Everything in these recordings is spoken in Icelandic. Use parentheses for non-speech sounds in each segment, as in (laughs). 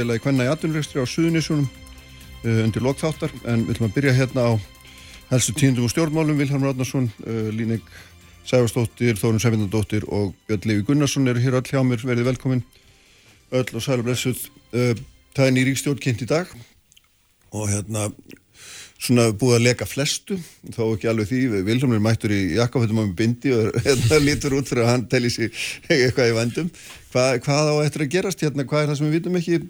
Félagi Kvenna í atvinnurekstri á Suðunísunum uh, undir lokþáttar en við ætlum að byrja hérna á helstu tíundum og stjórnmálum. Vilhelm Ráðnarsson, uh, Línek Sæfarsdóttir, Þórun Sæfindandóttir og Björn Levi Gunnarsson eru hér öll hjá mér, verið velkomin. Öll og sæl og blessuð. Uh, það er nýri stjórn kynnt í dag. Og hérna svona búið að leka flestu þá ekki alveg því, Vilhelm er mættur í jakkafötum á með bindi og (laughs) hérna lítur út fyrir að hann telli sér (laughs) eitthvað í vandum Hva, hvað á eftir að gerast hérna, hvað er það sem við vitum ekki?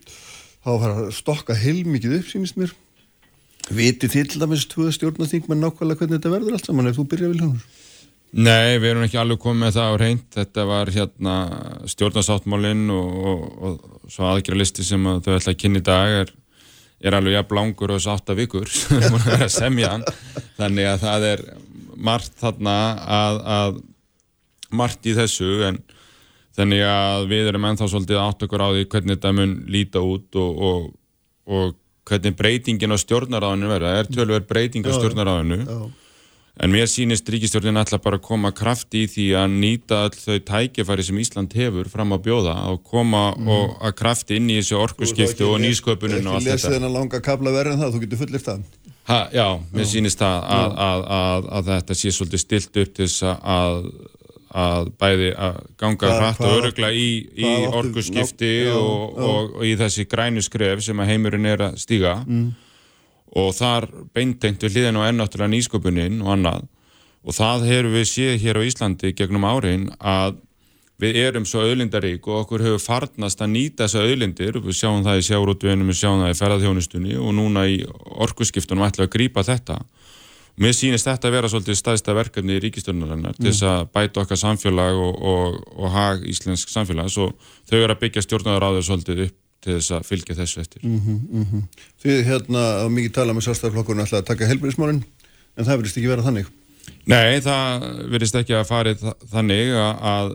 Þá að stokka heilmikið upp sínist mér. Vitið þið til dæmis tvoða stjórnaþing með nákvæmlega hvernig þetta verður allt saman ef þú byrja Vilhelmur Nei, við erum ekki alveg komið með það á reynd þetta var hérna stjórnarsáttmálinn og, og, og svo aðgjörlisti sem að þau ætla að kynna í dag er er alveg jafn langur og þessu átta vikur (laughs) sem er að semja hann. Þannig að það er margt þarna að, að margt í þessu en þannig að við erum ennþá svolítið átt okkur á því hvernig þetta mun líta út og, og, og hvernig breytingin á stjórnaráðinu verða, það er tölver breyting á stjórnaráðinu En mér sýnist ríkistjórnin alltaf bara að koma kraft í því að nýta all þau tækifæri sem Ísland hefur fram að bjóða og koma mm. og að krafti inn í þessu orkusskiptu og nýsköpunin og allt þetta. Þú lesið þennan langa kabla verðin það, þú getur fullir það. Ha, já, mér já. sýnist það að, að, að, að þetta sé svolítið stilt upp til þess að bæði að ganga hratt og örugla í, í orkusskipti og, og, og í þessi grænu skref sem að heimurinn er að stíga. Mm og þar beintengt við hliðin og ennáttúrulega nýsköpunin og annað. Og það hefur við séð hér á Íslandi gegnum árin að við erum svo auðlindarík og okkur hefur farnast að nýta þessa auðlindir. Við sjáum það í sjárútveginum, við sjáum það í ferðarþjónustunni og núna í orkusskiptunum ætla að grýpa þetta. Og mér sýnist þetta að vera svolítið staðista verkefni í ríkistöndunarnar til þess að bæta okkar samfélag og, og, og hag íslensk samfélag svo þau eru að byggja stjórnaður á þau svolítið upp til þess að fylgja þessu eftir. Mm -hmm, mm -hmm. Þið hérna á mikið tala með sálstæðarflokkurinn ætlaði að taka helbriðismálinn en það verðist ekki vera þannig? Nei, það verðist ekki að farið þannig að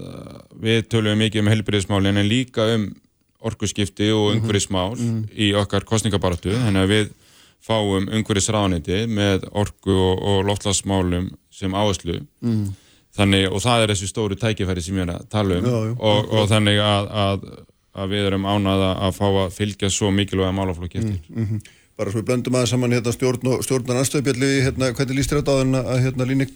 við tölum mikið um helbriðismálinn en líka um orkusskipti og mhm, umhverfismál mm -hmm. í okkar kostningabaratu þannig að við fáum umhverfisrániti með orku og, og loftlagsmálum sem áherslu mhm. þannig og það er þessi stóru tækifæri sem ég er að tala um já, já, og, og þannig að, að að við erum ánaða að fá að fylgja svo mikilvæga málaflokki eftir. Mm -hmm. Bara svo við blöndum aðeins saman hérna, stjórn og stjórnar anstöðbjalli, hérna, hvernig líst þetta á þenn að hérna, líni?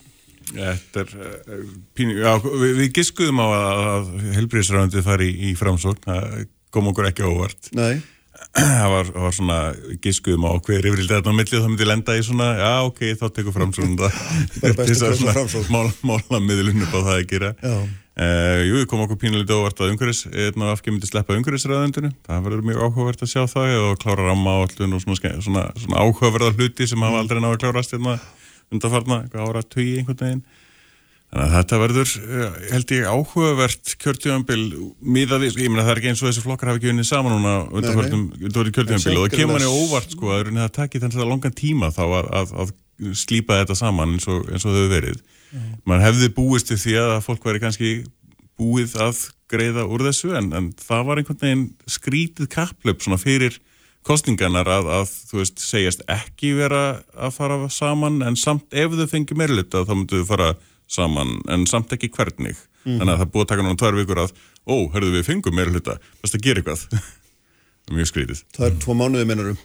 Þetta er uh, pínu, já, við, við giskuðum á að, að helbriðsræðandi fari í, í framsókn, það kom okkur ekki óvart. Nei. (clears throat) Það var, var svona giskuðum á hver yfirildi þarna á millið, það myndi lenda í svona, já ok, þá tekur framsókn (laughs) það. Bara bestu framsókn. Mál, mála miðlunum á það að gera. Já. Uh, jú, kom okkur pínulítið óvart að umhverfis einn af afgefmyndi sleppa umhverfisræðundinu það verður mjög áhugavert að sjá það og klára ramma á allun og svona, svona, svona áhugaverða hluti sem hafa aldrei náðu að klárast hérna undanfarna, ára tugi einhvern veginn. Þannig að þetta verður uh, held ég áhugavert kjörtjöfambil miðaði, ég meina það er ekki eins og þessi flokkar hafi ekki unnið saman núna undanfartum kjörtjöfambil og það kemur manni óvart sko að það takir þannig að langan tíma þá að, að, að slípa þetta saman eins og, eins og þau verið mann hefði búist til því að fólk væri kannski búið að greiða úr þessu en, en það var einhvern veginn skrítið kapplöp svona fyrir kostninganar að, að þú veist segjast ekki vera að fara saman en samt ef þau fengi meirlita þá myndu þau fara saman en samt ekki hvernig. Mm þannig að það búið að taka náttúrulega tvær vikur að ó, hörðu við fengum meirlita, best að gera eitthvað? (laughs) Það er mjög skrítið. Það er tvo mánuði mennarum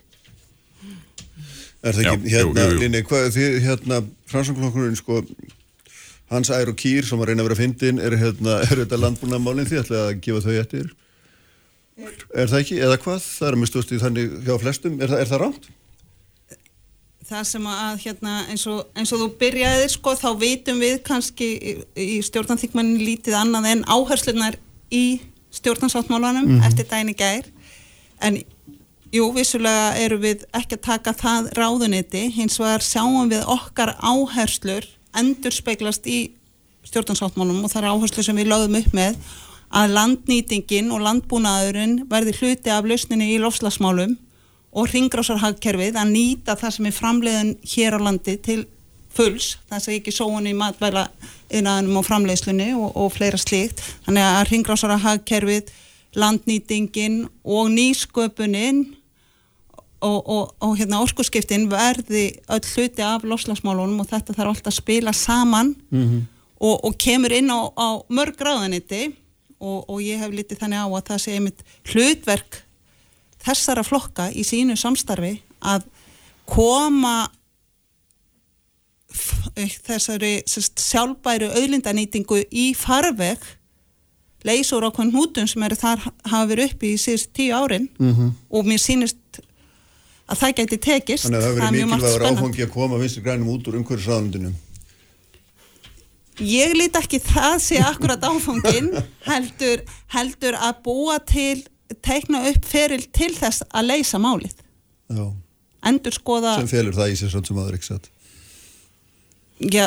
Er það ekki, Já, hérna, jú, jú, jú. Linni, hvað, því, hérna, fransanglokkurinn, sko, hans ær og kýr sem að reyna að vera fyndin er, hérna, (laughs) er þetta landbúnamálinn því ætlaði að gefa þau eftir er, það ekki, eða hvað? Það er að mistúst í þannig hjá flestum, er, er það rámt? Það sem að hérna, eins, og, eins og þú byrjaði sko, þá veitum við kannski í, í stjórnanþykmanin lítið annað en áherslunar í stjórnansáttmálanum mm -hmm. eftir dæni gær en jú, vissulega eru við ekki að taka það ráðuniti hins vegar sjáum við okkar áherslur endur speiklast í stjórnansáttmálum og það er áherslu sem við lögum upp með að landnýtingin og landbúnaðurinn verði hluti af lausninni í lofslagsmálum og ringrásarhagkerfið að nýta það sem er framleiðin hér á landi til fulls, það sé ekki sóun í matvæla innanum og framleiðslunni og, og fleira slíkt, þannig að ringrásarhagkerfið, landnýtingin og nýsköpunin og, og, og hérna orkusskiptin verði öll hluti af loslagsmálunum og þetta þarf alltaf að spila saman mm -hmm. og, og kemur inn á, á mörg gráðaniti og ég hef litið þannig á að það sé einmitt hlutverk þessara flokka í sínu samstarfi að koma þessari sest, sjálfbæru auðlindanýtingu í farveg leysur á hvern hútum sem eru þar hafa verið upp í síðust tíu árin mm -hmm. og mér sínist að það gæti tekist. Þannig að það verið mikilvægur áfangi að koma vinstir grænum út úr umhverjusraðundinu Ég líti ekki það sé akkurat áfangin (laughs) heldur, heldur að búa til teikna upp feril til þess að leysa málið. Já. endur skoða sem felur það í sér svona sem aður ekki satt? Já,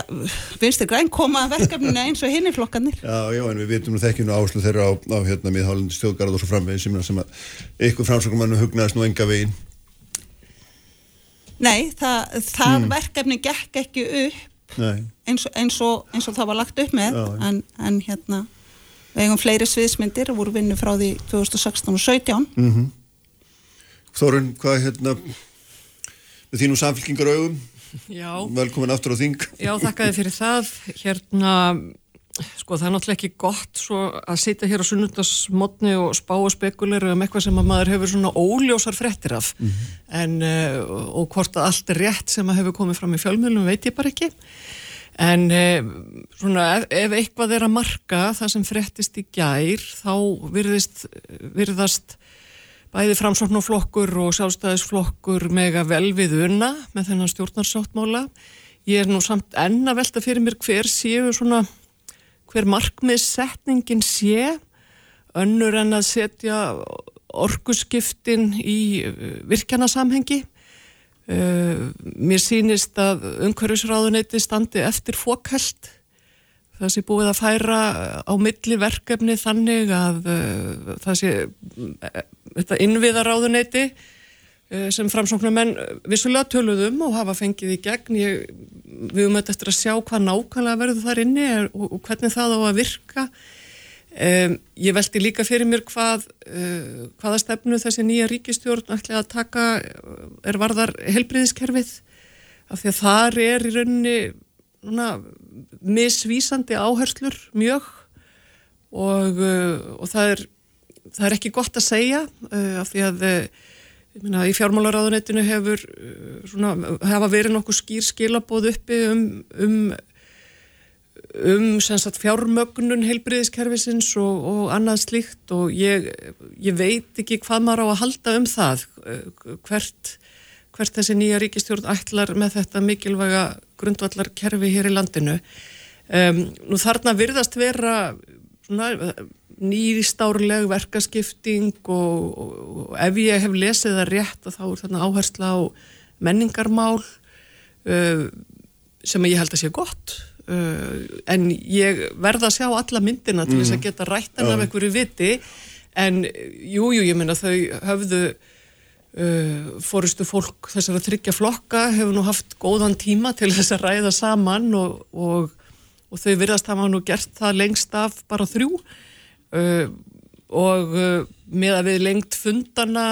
vinstir græn koma að verkefninu eins og hinni flokkanir Já, já, en við vitum nú þekkjum áherslu þeirra á, á hérna miðhálindi stjórngarð og svo framvegin sem, sem að ykkur framsökumannu hugnaðist nú enga vegin Nei, það, það mm. verkefni gekk ekki upp eins og, eins, og, eins og það var lagt upp með já, en, en hérna við eigum fleiri sviðsmyndir og voru vinnu frá því 2016 og 17 mm -hmm. Þorun, hvað hérna með þínum samfélkingar augum Já. velkomin aftur á þing Já, þakkaði fyrir það hérna, sko það er náttúrulega ekki gott að sitja hér á sunnundasmotni og spá og spekulera um eitthvað sem að maður hefur svona óljósar frettir af mm -hmm. en, uh, og hvort að allt er rétt sem að hefur komið fram í fjölmjölum veit ég bara ekki en uh, svona ef, ef eitthvað er að marka það sem frettist í gær þá virðist, virðast bæði framsóknarflokkur og sjálfstæðisflokkur mega vel við unna með þennan stjórnarsáttmála. Ég er nú samt enn að velta fyrir mér hver séu svona, hver markmiðsetningin sé, önnur en að setja orguskiptin í uh, virkjanasamhengi. Uh, mér sínist að umhverfisráðuneyti standi eftir fókælt það sé búið að færa á milli verkefni þannig að uh, það sé uh, þetta innviðaráðuneyti uh, sem framsóknumenn vissulega töluðum og hafa fengið í gegn. Ég, við höfum þetta eftir að sjá hvað nákvæmlega verður þar inni er, og, og hvernig það á að virka. Um, ég veldi líka fyrir mér hvað uh, hvaða stefnu þessi nýja ríkistjórn ætla að taka er varðar helbriðiskerfið af því að þar er í rauninni svona, misvísandi áherslur mjög og, uh, og það, er, það er ekki gott að segja uh, af því að myna, í fjármálaráðunetinu hefur svona, hafa verið nokkuð skýr skilabóð uppi um, um, um sagt, fjármögnun heilbriðiskerfisins og, og annað slíkt og ég, ég veit ekki hvað maður á að halda um það hvert hvert þessi nýja ríkistjórn ætlar með þetta mikilvæga grundvallar kerfi hér í landinu. Um, nú þarna virðast vera nýstárleg verkaskipting og, og, og ef ég hef lesið það rétt þá er þarna áhersla á menningarmál uh, sem ég held að sé gott. Uh, en ég verða að sjá alla myndina til þess mm. að geta rættan af einhverju viti. En jújú, jú, ég minna þau höfðu Uh, fórustu fólk þessar að tryggja flokka hefur nú haft góðan tíma til þess að ræða saman og, og, og þau virðast hafa nú gert það lengst af bara þrjú uh, og uh, með að við lengt fundana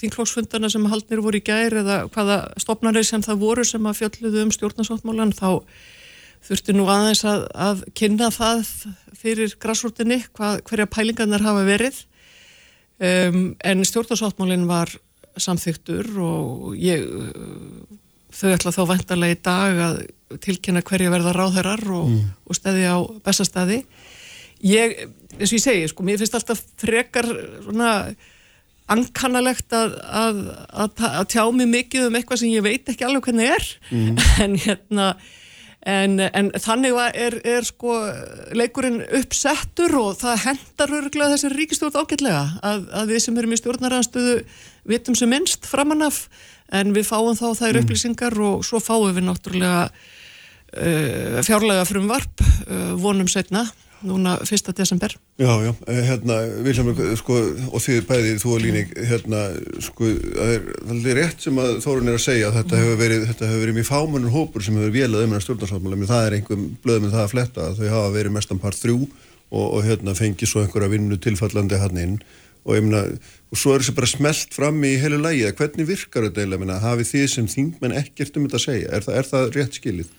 þingflokksfundana sem haldnir voru í gær eða hvaða stopnarið sem það voru sem að fjalluðu um stjórnarsáttmálan þá þurfti nú aðeins að, að kynna það fyrir græsvortinni hverja pælingarnar hafa verið um, en stjórnarsáttmálinn var samþyktur og ég, þau ætla þá vantarlega í dag að tilkynna hverja verða ráðherrar og, mm. og stæði á bestastæði. Ég, eins og ég segi, sko, mér finnst alltaf frekar svona ankannalegt að, að, að, að tjá mig mikið um eitthvað sem ég veit ekki alveg hvernig er, mm. (laughs) en hérna En, en þannig er, er sko leikurinn uppsettur og það hendar öruglega þessari ríkistjórn ágætlega að, að við sem erum í stjórnaranstöðu vitum sem minnst framanaf en við fáum þá þær mm. upplýsingar og svo fáum við náttúrulega uh, fjárlega frumvarp uh, vonum setna núna 1. desember. Já, já, eh, hérna, Vilhelmur, sko og því bæði þú og Líning hérna, sko, það er, það er rétt sem að Þórun er að segja að þetta hefur verið þetta hefur verið mjög fámannur hópur sem hefur velað um stjórnarsáttmála, það er einhverjum blöðum með það að fletta, þau hafa verið mestan part þrjú og, og hérna fengið svo einhverja vinnu tilfallandi hann inn. Og ég meina, og svo er þessi bara smelt fram í heilu lægi, hvernig virkar þetta eiginlega, hafið þið sem þingmenn ekkert um þetta að segja, er það, er það rétt skilið?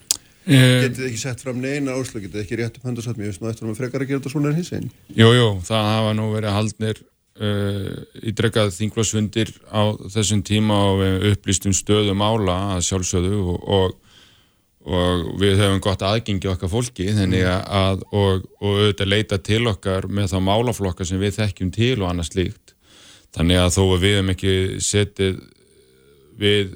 Uh, getið þið ekki sett fram neina áslag, getið þið ekki rétt upp höndarsatmi, ég veist nú eftir að maður frekar að gera þetta svona en hins einn? Jú, jú, það hafa nú verið haldnir uh, ídrekað þinglasfundir á þessum tíma og við upplýstum stöðum ála að sjálfsögðu og, og, og við höfum gott aðgengi okkar fólki þannig að og, og auðvitað leita til okkar með þá málaflokka sem við þekkjum til og annars líkt þannig að þó að við hefum ekki setið við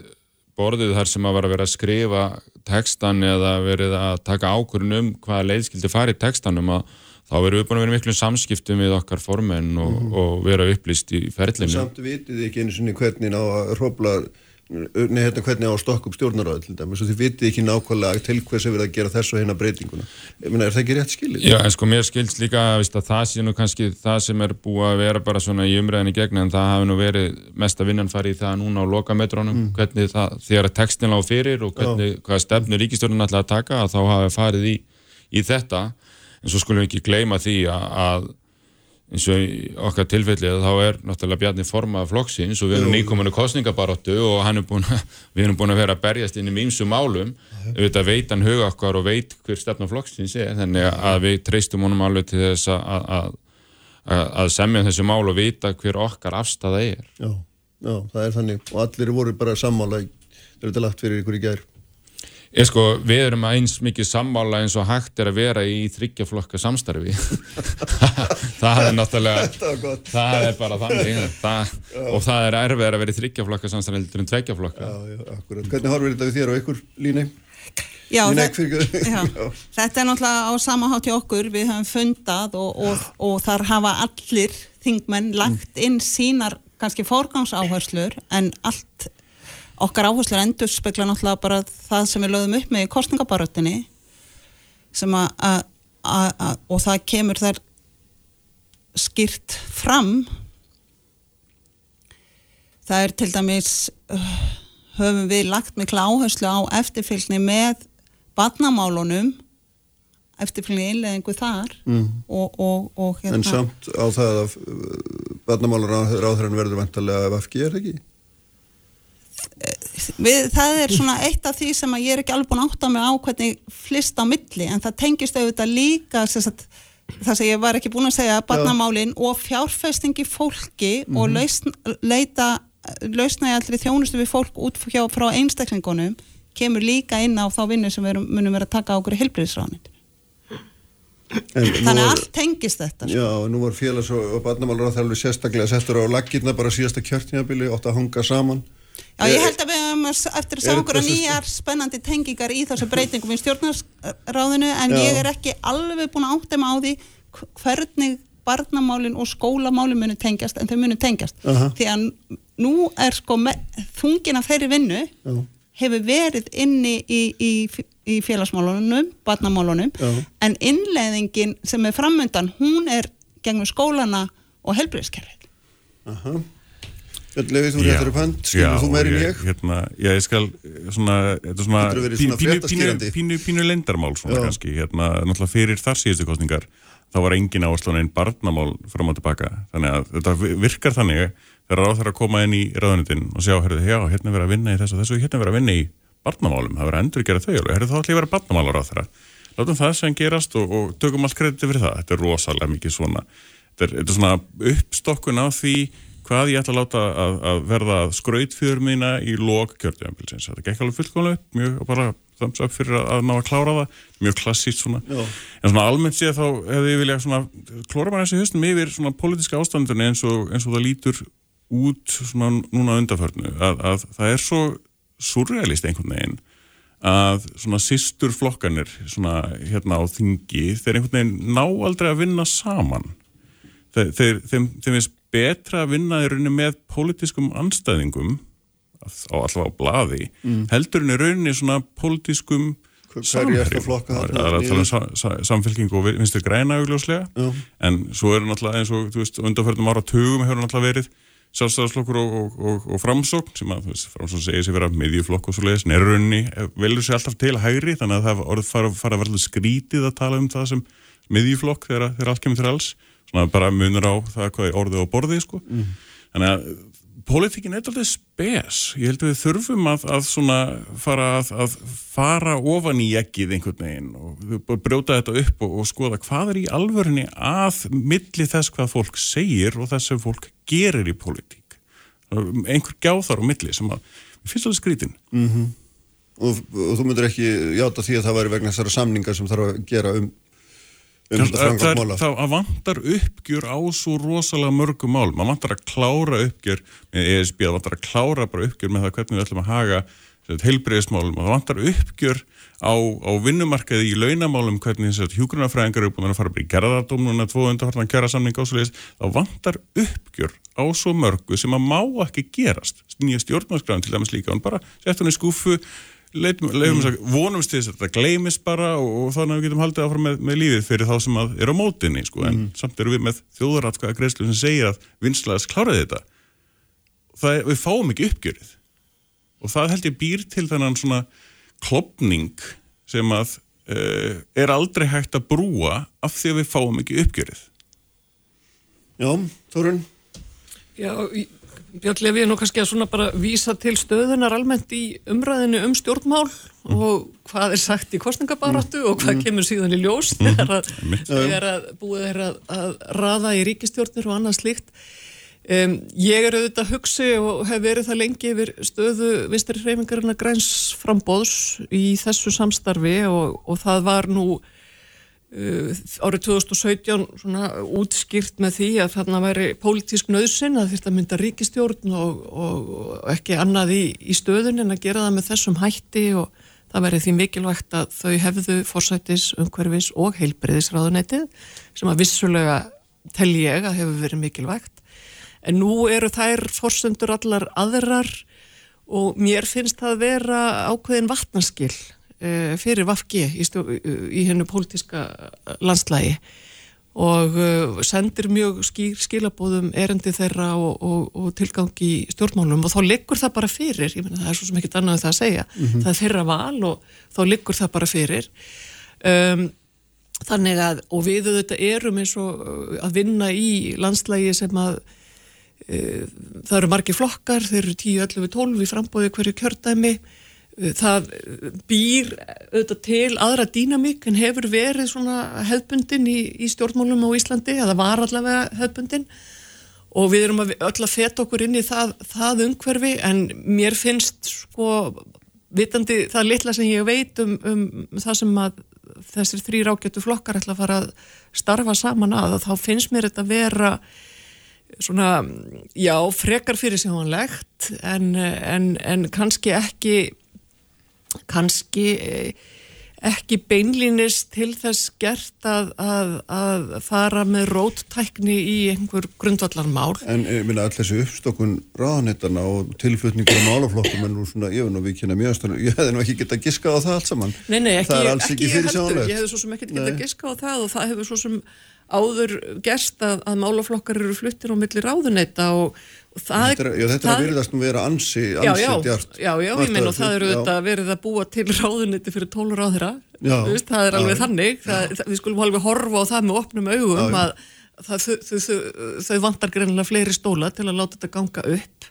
borðið þar sem að vera að vera að skrifa tekstan eða verið að taka ákvörðun um hvaða leiðskildi fari í tekstanum að þá verðum við búin að vera miklu samskiptum við okkar formenn og, mm og vera upplýst í ferlinu. Samt vitið ekki einu sinni hvernig á að hrópla Nei, hérna hvernig á upp stjórnaráði til dæmis og þið vitið ekki nákvæmlega til hvers er verið að gera þessu hérna breytinguna Meina, er það ekki rétt skilið? Já, en sko mér skilst líka að það sé nú kannski það sem er búið að vera bara svona í umræðinni gegna en það hafi nú verið mest að vinnan farið í það núna á lokametrónum mm. hvernig það, þegar tekstin lág fyrir og hvernig, hvaða stefnu ríkistjórnum ætla að taka að þá hafi farið í, í þetta en svo skulum við ekki gleyma því að, að eins og okkar tilfellið þá er náttúrulega Bjarni formað flokksins og við erum nýkominu kostningabaróttu og hann er að, (laughs) við erum búin að vera að berjast inn í mýmsu málum. Auðvitað veit hann huga okkar og veit hver stefna flokksins er þannig að við treystum honum alveg til þess að, að, að semja þessu mál og vita hver okkar afstæða er. Já, já, það er þannig. Og allir voru bara sammála þegar þetta lagt fyrir ykkur í gerð Ég sko, við erum eins mikið sammála eins og hægt er að vera í þryggjaflokka samstarfi. (laughs) Það er náttúrulega það er bara þannig (laughs) það, og það er erfið að vera í þryggjaflokka samstarfi heldur en tveggjaflokka Hvernig horfir þetta við þér og ykkur, Líni? (laughs) Já, já, þetta er náttúrulega á samahátt í okkur. Við höfum fundað og, og, og þar hafa allir þingmenn lagt inn sínar kannski fórgangsáherslur en allt okkar áherslur endur spekla náttúrulega bara það sem við lögum upp með í kostningabaröttinni sem að og það kemur þar skýrt fram það er til dæmis uh, höfum við lagt mikla áherslu á eftirfylgni með badnamálunum eftirfylgni innleðingu þar mm. og, og, og hérna En samt á það að badnamálur áþræðan verður vantarlega af FG, er ekki? Við, það er svona eitt af því sem að ég er ekki alveg búin að átta mig á hvernig flist á milli en það tengist auðvitað líka sagt, það sem ég var ekki búin að segja barnamálin og fjárfestingi fólki mm -hmm. og mhm. lausn, leita lausna í allri þjónustu við fólk út hjá, frá einstaklingunum kemur líka inn á þá vinnu sem við munum vera að taka á okkur í helbriðsránit þannig að allt tengist þetta sko. Já, nú var félags- og barnamálur á þalvi sérstaklega settur á laggirna bara síðasta kjörtjafili, ótt að hanga saman Já, ég held að við höfum eftir að sjá okkur nýjar spennandi tengingar í þessu breytingum í stjórnarsráðinu en Já. ég er ekki alveg búin að mig á því hvernig barnamálin og skólamálin munu tengjast en þau munu tengjast uh -huh. því að nú er sko þungin af þeirri vinnu Já. hefur verið inni í, í, í félagsmálunum, barnamálunum uh -huh. en innleðingin sem er framöndan hún er gegnum skólana og helbriðskerfið uh -huh. Leifið, þú réttir upp hand, skilur þú meirinn ég? Hérna, já, ég skal svona, þetta er svona, pínu, pínu, pínu, pínu lendarmál svona já. kannski, hérna, náttúrulega fyrir þar síðustu kostningar, þá var engin áherslu einn barnamál fram og tilbaka, þannig að þetta virkar þannig þegar ráð þarf að koma inn í raðunitin og sjá, herðu, já, hérna verður að vinna í þessu og þessu, hérna verður að vinna í barnamálum, það verður að endur gera þau, herðu, þá ætlum ég að vera barnamálar á þeirra. Hvað ég ætla að láta að, að verða skrautfjör mína í lók kjörðjöfambilsins. Þetta gekk alveg fullkomlega upp, mjög bara þams upp fyrir að ná að klára það, mjög klassíkt svona. Já. En svona almennt séð þá hefði ég viljað svona klóra bara þessi höstum yfir svona politiska ástandunni eins og, eins og það lítur út svona núna undarförnu að, að það er svo surrealist einhvern veginn að svona sýstur flokkanir svona hérna á þingi þeir einhvern veginn ná aldrei að vinna saman þeir, þeir, þeim, þeim finnst betra að vinna í rauninni með pólitískum anstæðingum á allavega á bladi mm. heldurinn í rauninni svona pólitískum er tala um samfélging og vinstir græna augljóslega Já. en svo eru náttúrulega eins og undanferðum ára tugum hefur náttúrulega verið sjálfstæðarslokkur og, og, og, og framsókn sem að veist framsókn segir sér vera miðjuflokk og svo leiðis nerunni velur sér alltaf til hægri þannig að það orð fara, fara að verða skrítið að tala um það sem miðjuflokk þegar allt kemur til alls svona bara munur á það hvað er orðið og borðið sko. Mm. Þannig að Pólitíkin er alltaf spes. Ég held að við þurfum að, að fara, að, að fara ofan í ekkið einhvern veginn og brjóta þetta upp og, og skoða hvað er í alvörunni að milli þess hvað fólk segir og þess að fólk gerir í pólitík. Einhver gjáþar á milli sem að, við finnst alveg skrítin. Mm -hmm. og, og þú myndur ekki játa því að það væri vegna þessara samningar sem þarf að gera um um þetta framkvæmmála. Það, það vantar uppgjur á svo rosalega mörgum mál. Man vantar að klára uppgjur með ESB, það vantar að klára bara uppgjur með það hvernig við ætlum að haga heilbreyðismálum og það vantar uppgjur á, á vinnumarkaði í launamálum hvernig þess að hjúgrunafræðingar eru búin að fara bara í gerðardómnuna, tvo undarfartan kjæra samning ásleis, þá vantar uppgjur á svo mörgu sem að má ekki gerast. Nýja stjórnarskræðin til dæmis líka, hann bara sett hann í skúfu leitum mm. vonumst til þess að þetta gleimis bara og, og þannig að við getum haldið áfram með, með lífið fyrir þá sem er á mótinni sko. en mm. samt eru við með þjóðaratkvæða greiðslu sem segir að vinslaðis kláraði þetta það, við fáum ekki uppgjörið og það held ég býr til þennan svona klopning sem að uh, er aldrei hægt að brúa af því að við fáum ekki uppgjörið Já, Þorun Já, ég Björn Levi er nú kannski að svona bara vísa til stöðunar almennt í umræðinu um stjórnmál mm. og hvað er sagt í kostningabaratu og hvað mm. kemur síðan í ljós mm. þegar að, búið er að, að raða í ríkistjórnir og annað slíkt. Um, ég er auðvitað að hugsi og hef verið það lengi yfir stöðu vinstari hreyfingarinn að græns frambóðs í þessu samstarfi og, og það var nú árið 2017 svona útskýrt með því að þarna væri pólitísk nöðsinn að þetta mynda ríkistjórn og, og, og ekki annað í, í stöðun en að gera það með þessum hætti og það væri því mikilvægt að þau hefðu fórsættis, umhverfis og heilbreyðisráðunætið sem að vissulega tel ég að hefur verið mikilvægt. En nú eru þær fórsendur allar aðrar og mér finnst það að vera ákveðin vatnarskill uh, fyrir Vafgi í, í hennu pólitíska landslægi og uh, sendir mjög skýr skilabóðum erendi þeirra og, og, og tilgangi í stjórnmálum og þá liggur það bara fyrir, ég menna það er svo sem ekkit annað um það að segja, mm -hmm. það er þeirra val og þá liggur það bara fyrir. Um, þannig að og við auðvitað erum eins og uh, að vinna í landslægi sem að það eru margi flokkar, þeir eru 10, 11, 12 í frambóði hverju kjördæmi það býr auðvitað til aðra dýnamík en hefur verið svona hefbundin í, í stjórnmálum á Íslandi, eða var allavega hefbundin og við erum að, öll að feta okkur inn í það, það umhverfi en mér finnst sko vitandi það litla sem ég veit um, um það sem að þessir þrý rákjötu flokkar ætla að fara að starfa saman að þá finnst mér þetta að vera svona, já, frekar fyrir sjónlegt en, en, en kannski ekki kannski eh, ekki beinlýnist til þess gert að, að, að fara með róttækni í einhver grundvallarmál. En ég minna all þessi uppstokkun ráðanettana og tilflutningur á málaflokkum en nú svona, ég, nú, mjög, ég hefði nú ekki gett að giska á það allt saman. Nei, nei, ekki, ekki, ekki ég heldur, ég hefði svo sem ekki gett að giska á það og það hefur svo sem áður gerst að, að málaflokkar eru fluttir á milli ráðunetta og Þetta er, já, þetta er að veriðast nú vera ansi, ansi já, já, djart. Já, já, ég menn og það eru þetta verið að búa til ráðuniti fyrir tólur á þeirra, það er alveg þannig, það, það, við skulum alveg horfa á það með opnum augum að þau, þau, þau, þau vantar greinlega fleiri stóla til að láta þetta ganga upp.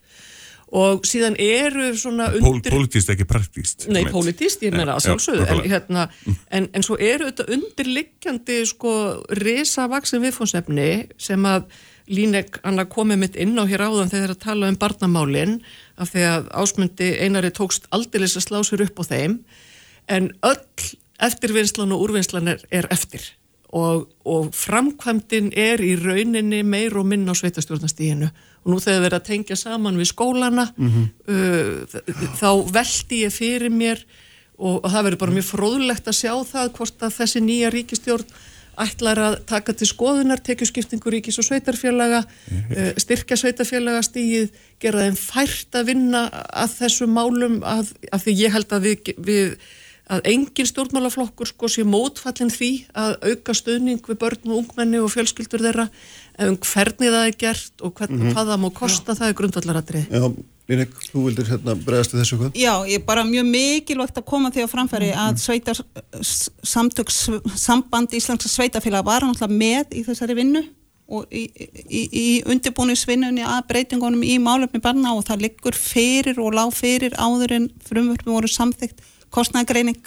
Og síðan eru svona undir... Politist ekki praktíst. Nei, politist, ég meina að sjálfsögðu, en, hérna, en, en svo eru þetta undirliggjandi sko risavaksin viðfónsefni sem að Línek Anna komið mitt inn á hér áðan þegar að tala um barnamálinn af því að ásmundi einari tókst aldeilis að slá sér upp á þeim. En öll eftirvinnslan og úrvinnslan er, er eftir. Og, og framkvæmdin er í rauninni meir og minn á sveitastjórnastíginu og nú þegar við erum að tengja saman við skólana mm -hmm. uh, þá veldi ég fyrir mér og, og það verður bara mjög fróðlegt að sjá það hvort að þessi nýja ríkistjórn ætlar að taka til skoðunar tekjuskiptingu ríkis og sveitarfélaga eh, styrkja sveitarfélaga stígið gera þeim fært að vinna að þessu málum að, að því ég held að við, við að engin stjórnmálaflokkur sko sé mótfallin því að auka stöðning við börn og ungmenni og fjölskyldur þeirra um hvernig það er gert og hvern, mm -hmm. hvað það má kosta, Já. það er grundvallaradrið. Línek, þú vildir hérna bregðast þessu hvað? Já, ég er bara mjög mikilvægt að koma því að framfæri að mhm. sveitar samtöks samband íslenska sveitafélag var náttúrulega með í þessari vinnu og í, í, í undirbúningsvinnunni að breytingunum í málefni barna og það liggur fyrir og lág fyrir áður en frumvörfum voru samþygt kostnægreining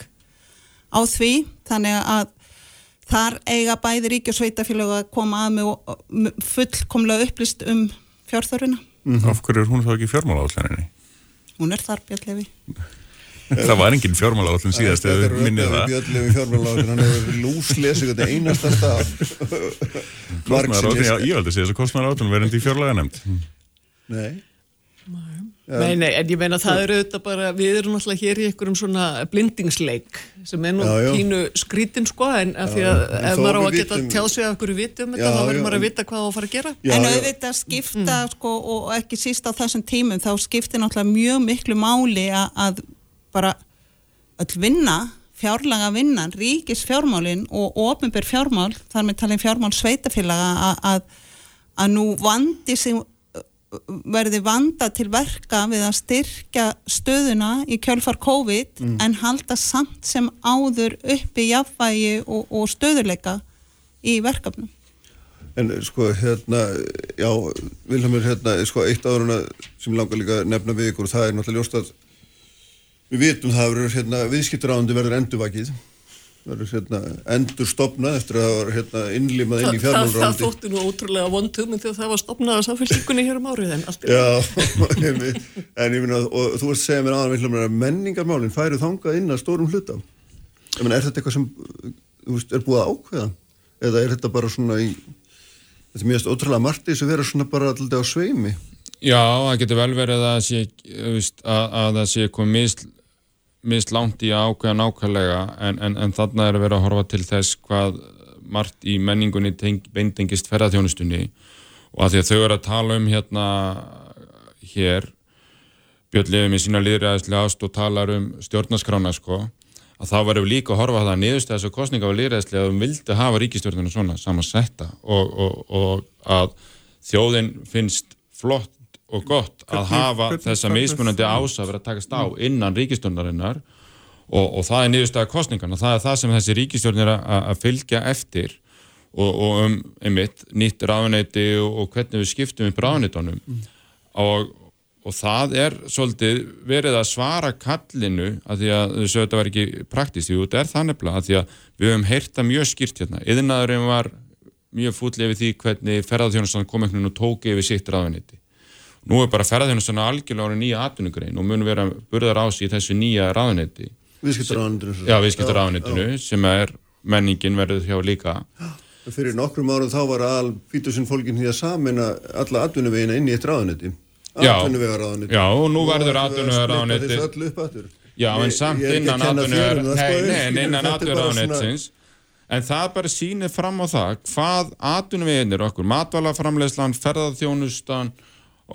á því þannig að þar eiga bæði ríki og sveitafélag að koma að með fullkomlega upplist um fjárþörfuna. Mm -hmm. Af hverju er hún þá ekki fjármála áallinni? Hún er þar, Björn Levi. það var enginn fjármála áallin síðast eða minnið það. Björn Levi fjármála áallin, hann hefur lúslesið þetta einasta stað. Ég valdi að segja þess að kostnæra áallin verðandi í fjárlega nefnd. Nei. Nei, nei, en ég meina það eru auðvitað bara, við erum alltaf hér í einhverjum svona blindingsleik sem er nú kínu skrítin sko en af því að ef maður á að geta tjáð sig af hverju vitum þetta, þá verður maður að vita hvað það á að fara að gera. Já, en auðvitað skipta mm. sko og ekki síst á þessum tímum þá skiptir náttúrulega mjög miklu máli að bara öll vinna, fjárlaga vinnan, ríkis fjármálin og ofinbyr fjármál, þar með talin fjármál sveitafélaga að, að nú vandi sig verði vanda til verka við að styrkja stöðuna í kjölfar COVID mm. en halda samt sem áður uppi jafnvægi og, og stöðuleika í verkefnum. En sko hérna, já, Vilhelmur hérna, sko eitt áðurna sem langar líka að nefna við ykkur það er náttúrulega ljóst að við vitum það verður hérna viðskipturáðandi verður endurvakið verður hérna, endur stopnað eftir að það var hérna, innlimað inn í fjármálurandi. Það, það þótti nú ótrúlega vondum en þegar það var stopnað á samfélgjikunni hér um árið en allt er það. Já, (laughs) en ég finna og þú varst að segja mér aðan að menningarmálinn færi þangað inn að stórum hluta. Ég menna, er þetta eitthvað sem veist, er búið að ákveða? Eða er þetta bara svona í, þetta er mjög ótrúlega margt þess að vera svona bara alltaf á sveimi? Já, það getur vel verið að, sé, að, að það sé komið mist langt í að ákveða nákvæmlega en, en, en þarna er að vera að horfa til þess hvað margt í menningunni beintengist ferðarþjónustunni og að því að þau eru að tala um hérna hér Björn Lefið með sína liðræðislega ást og talar um stjórnaskrána sko að þá varum við líka að horfa að það niðurst þessu kostninga á liðræðislega að við vildi hafa ríkistjórnuna svona samansetta og, og, og að þjóðin finnst flott og gott að hafa þessa mismunandi ása verið að takast á innan ríkistjórnarinnar og, og það er niðurstæða kostningan og það er það sem þessi ríkistjórn er að fylgja eftir og, og um einmitt nýtt ráðuneyti og, og hvernig við skiptum upp ráðuneytunum. Mm. og, og það er svolítið verið að svara kallinu að því að þessu þetta var ekki praktist, jú þetta er þannig að því að við höfum heyrta mjög skýrt hérna, yðinnaðurinn var mjög fútlið við því hvernig ferðarþjónustan kom einhvern veginn og tók yfir sitt ráðuneyti Nú er bara ferðarþjónustunna algjörlega nýja atvinnugrein og mun vera burðar ás í þessu nýja ráðunetti. Viðskiptarráðunitinu. Já, viðskiptarráðunitinu sem er menningin verður hjá líka. Fyrir nokkrum árum þá var all fítusinn fólkin því að samina alla atvinnuvegina inn í eitt ráðunetti. Atvinnuvegaráðunetti. Já, og nú verður atvinnuvegaráðunetti. Það er öllu upp aftur. Já, en samt innan atvinnuvegaráðunettsins. (laughs) En það bara sýnir fram á það hvað atvinnuveginir okkur, matvælaframlegslan, ferðarþjónustan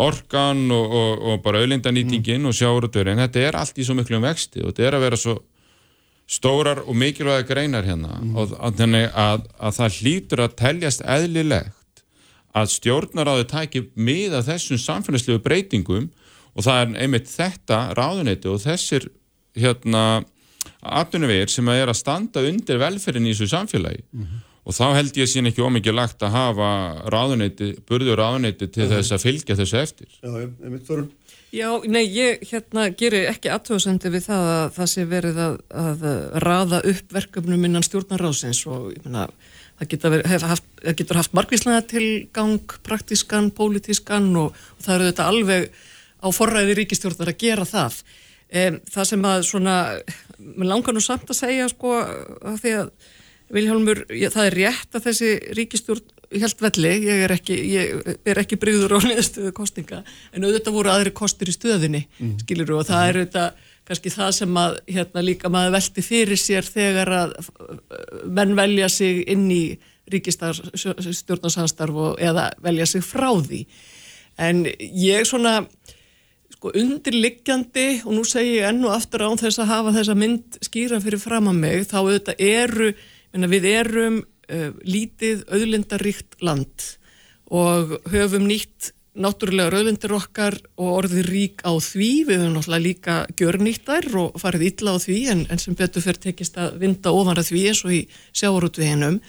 orkan og, og, og bara auðlindanýtingin mm. og sjáurutverðin, þetta er allt í svo miklu um vexti og þetta er að vera svo stórar og mikilvæga greinar hérna mm. og þannig að, að það hlýtur að teljast eðlilegt að stjórnaráðu tæki miða þessum samfélagslegu breytingum og það er einmitt þetta ráðuneyti og þessir hérna atvinnuvegir sem að er að standa undir velferðin í þessu samfélagi mm og þá held ég sín ekki ómikið lagt að hafa ráðuneyti, burður ráðuneyti til þess að fylgja þessu eftir. Já, ég mitt fyrir. Já, nei, ég hérna gerir ekki aðtöðsendi við það að það sé verið að, að raða upp verkefnum innan stjórnaráðsins og ég menna, það getur haft, haft margvíslega tilgang, praktískan, pólitískan og, og það eru þetta alveg á forræði ríkistjórnar að gera það. Um, það sem að svona, mér langar nú samt að segja sko að því að Viljálmur, það er rétt að þessi ríkistjórn held velli, ég er ekki, ekki breyður á (laughs) neðstöðu kostinga, en auðvitað voru aðri kostur í stöðinni, mm. skilur og það er auðvitað kannski það sem að hérna líka maður velti fyrir sér þegar að menn velja sig inn í ríkistjórnarsanstarf eða velja sig frá því. En ég svona sko undirliggjandi og nú segi ég enn og aftur án þess að hafa þessa mynd skýra fyrir fram að mig, þá auðvitað eru en við erum uh, lítið auðlindaríkt land og höfum nýtt náttúrulega rauðlindir okkar og orðið rík á því, við höfum náttúrulega líka gjörnýttar og farið illa á því en, en sem betur fyrir tekist að vinda ofan að því eins og í sjáurútveginum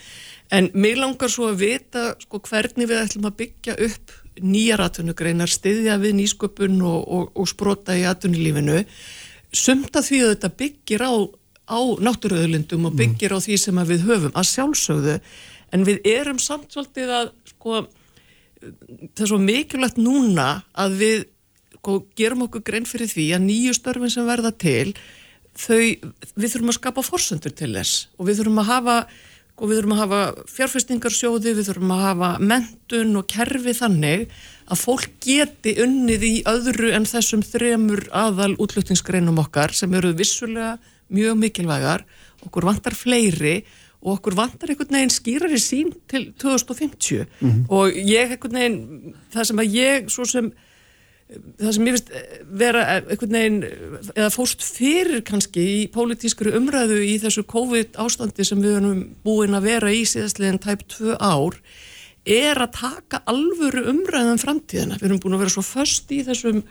En mér langar svo að vita sko, hvernig við ætlum að byggja upp nýjar atvinnugreinar, stiðja við nýsköpun og, og, og sprota í atvinnulífinu. Sumta því að þetta byggir á, á náttúruöðlindum og byggir á því sem við höfum að sjálfsögðu. En við erum samt svolítið að sko, það er svo mikilvægt núna að við sko, gerum okkur grein fyrir því að nýju störfin sem verða til þau, við þurfum að skapa forsöndur til þess og við þurfum að hafa og sko, við þurfum að hafa fjárfestingarsjóði, við þurfum að hafa mentun og kerfi þannig að fólk geti unnið í öðru en þessum þremur aðal útlutningsgreinum okkar sem eru vissulega mjög mikilvægar, okkur vantar fleiri og okkur vantar einhvern veginn skýrar í sín til 2050 mm -hmm. og ég einhvern veginn, það sem að ég svo sem það sem ég finnst vera einhvern veginn eða fórst fyrir kannski í pólitískuru umræðu í þessu COVID ástandi sem við erum búin að vera í síðastleginn tæp tvö ár er að taka alvöru umræðan um framtíðina. Við erum búin að vera svo först í þessum,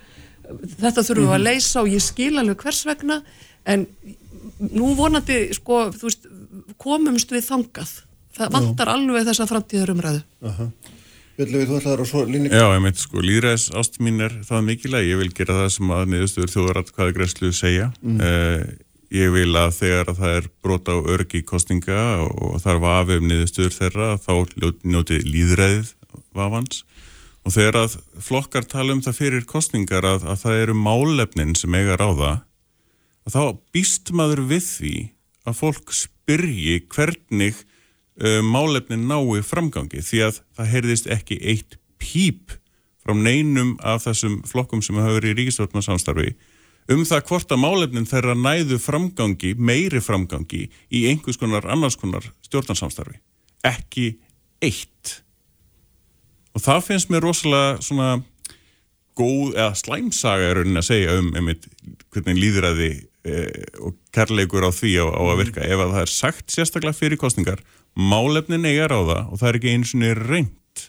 þetta þurfum við að mhm. leysa og ég skil alveg hvers vegna en nú vonandi sko, þú veist, komumst við þangað. Það vantar alveg þessa framtíðar umræðu. Aha. Björnlegu, þú ætlaður að svo lína Já, ég meint sko, líðræðis ást mín er það mikilvæg, ég vil gera það sem að niðurstöður þjóðarat hvaða græslu segja mm. uh, ég vil að þegar að það er brota á örgi kostninga og þarf að afum niðurstöður þeirra þá njóti líðræðið vafans og þegar að flokkar tala um það fyrir kostningar að, að það eru málefnin sem eiga ráða þá býst maður við því að fólk spyrji hvernig uh, málefnin nái framgangi því að það heyrðist ekki eitt píp frá neinum af þessum flokkum sem hafa verið í ríkistofnarsamstarfi um það hvort að málefnin þeirra næðu framgangi, meiri framgangi í einhvers konar annars konar stjórnarsamstarfi. Ekki eitt. Og það finnst mér rosalega svona góð, eða slæmsaga er raunin að segja um einmitt hvernig líðræði og kærleikur á því á, á að virka. Ef að það er sagt sérstaklega fyrir kostningar málefnin eiga ráða og það er ekki eins og reynd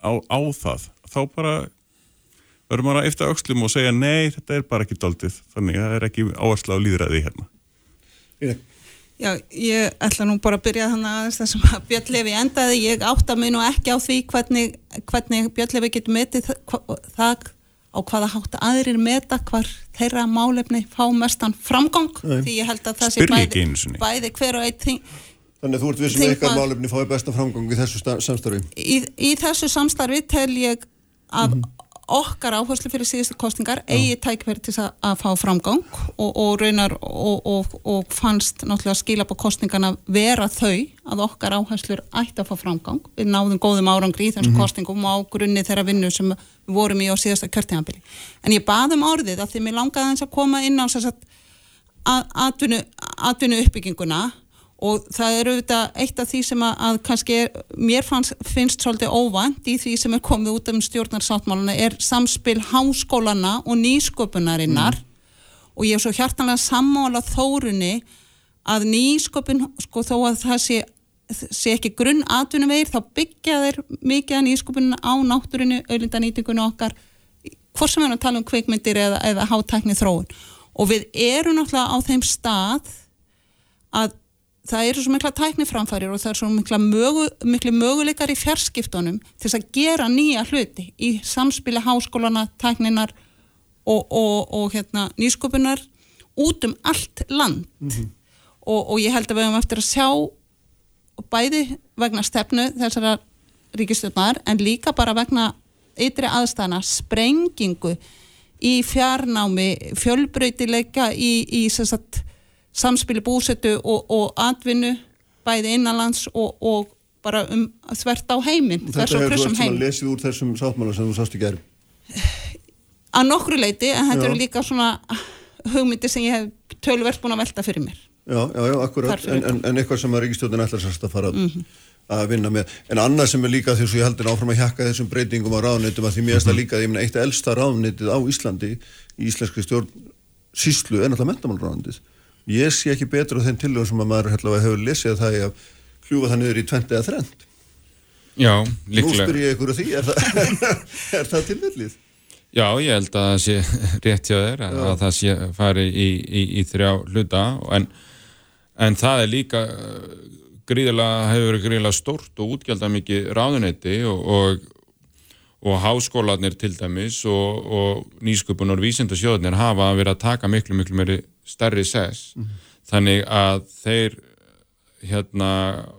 á, á það þá bara verður maður að eftir aukslum og segja nei, þetta er bara ekki doldið þannig að það er ekki áherslu á líðræði hérna. Já, ég ætla nú bara að byrja þannig að þess að Björnlefi endaði, ég átta mig nú ekki á því hvernig, hvernig Björnlefi getur metið það á hvaða hátt aðrir meta hvar þeirra málefni fá mestan framgang Nei. því ég held að það sé bæði, bæði hver og eitt þing Þannig að þú ert við sem eitthvað málefni fái besta framgang í þessu samstarfi? Í, í þessu samstarfi tel ég að mm -hmm. Okkar áherslu fyrir síðustu kostingar eigi tækverð til að, að fá framgang og, og raunar og, og, og fannst náttúrulega skila på kostingarna vera þau að okkar áherslur ætti að fá framgang. Við náðum góðum árangri í þessum mm -hmm. kostingum á grunni þeirra vinnu sem við vorum í á síðasta kjörtíðanbili. En ég baðum orðið að því mér langaði eins að koma inn á atvinnu uppbygginguna og það er auðvitað eitt af því sem að, að kannski er, mér fannst, finnst svolítið óvand í því sem er komið út um stjórnarsáttmáluna er samspil háskólana og nýsköpunarinnar mm. og ég er svo hjartanlega sammála þórunni að nýsköpun sko þó að það sé, sé ekki grunn atvinnum veir þá byggja þeir mikið að nýsköpunina á náttúrinu, auðlindanýtingunni okkar hvort sem við erum að tala um kveikmyndir eða, eða hátækni þróun og við erum náttúrulega á þeim stað að það eru svo mikla tækniframfærir og það eru svo mikla mögu, möguleikar í fjarskiptunum til þess að gera nýja hluti í samspili háskólana, tækninar og, og, og hérna, nýsköpunar út um allt land mm -hmm. og, og ég held að við höfum eftir að sjá bæði vegna stefnu þessara ríkistjóðnar en líka bara vegna ytri aðstæðana sprengingu í fjarnámi, fjölbreytileika í, í sagt, samspili búsetu og, og atvinnu bæði innanlands og, og bara um þvert á heiminn. Þetta hefur þú eftir að lesið úr þessum sáttmála sem þú sást í gerð Að nokkru leiti en þetta eru líka svona hugmyndi sem ég hef tölverst búin að velta fyrir mér. Já, já, já, akkurat. En, en, en eitthvað sem að Ríkistjóðin ætlar sérst að fara mm -hmm. að vinna með. En annað sem er líka því að ég heldur áfram að hjakka þessum breytingum á ráðnöytum að því mér er það líka, ég meina, eitt elsta ráðnöytið á Íslandi í íslenski stjórn síslu er náttúrulega mentamálráðnöytið ég sé ekki betur á þenn tilvægum sem að maður hefur, hefur lesið að það er að hljúfa það niður í 20 eða 30 Já, líklega. Nú spyr ég ykkur á því, er það, (laughs) það tilvæglið? Já, ég held að það sé (laughs) rétt hjá þér að, að það sé fari í, í, í þrjá hluta. En, en það er líka uh, gríðilega, hefur verið gríðilega stórt og útgjaldað mikið ráðunetti og, og, og háskólanir til dæmis og, og nýsköpun og vísindasjóðnir hafa verið að taka miklu, miklu meiri stærri sess. Mm -hmm. Þannig að þeir, hérna,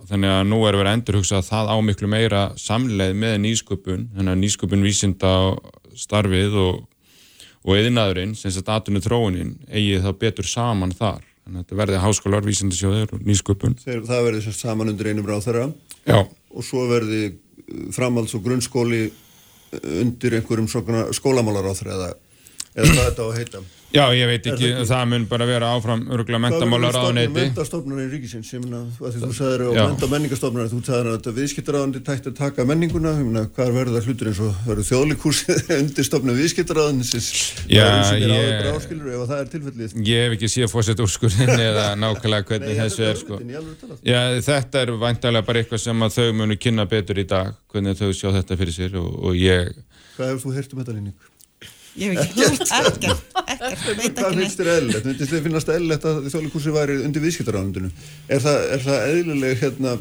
þannig að nú er verið að endurhugsa að það á miklu meira samleið með nýsköpun, þannig að nýsköpun vísinda starfið og og eðinaðurinn, sem sagt aðtunni þróunin, eigið þá betur saman þar Þannig að þetta verði háskólar, vísindasjóður og nýsköpun. Þeir, það verði sem saman undir einum ráð þeirra. Já. Og svo verði framhalds- og grunnskóli undir einhverjum skólamálar á þeirra eða, eða hvað þetta á að heita. Já, ég veit ekki, það mun bara vera áfram öruglega mentamálar á neyti. Það verður mentastofnarinn ríkisins, ég menna, því þú sagður og menta menningastofnarinn, þú sagður að viðskiptaráðandi tætti að taka menninguna, ég menna, hvað verður það hlutur eins og verður þjóðlíkursið (laughs) undir stofnum viðskiptaráðansins? Já, ég, áskilur, það er tilfellið. Ég hef ekki síðan fórsett úrskurðin eða nákvæmlega hvernig Nei, þessu er, sko. Já, þetta er vantalega bara eitthvað sem að þau munu kynna betur í dag, hvernig þau sjá þetta fyrir sér og, og ég... Hvað hefur þú heyrt um þetta líning? Ég hef ekki hlut, ekkert, ekkert, veit ekki Hvað finnst þér eðlilegt? Myndist þið finnast eðlilegt að þjóðleikursi væri undir viðskiptaráðundinu? Er það, er það eðlileg hérna,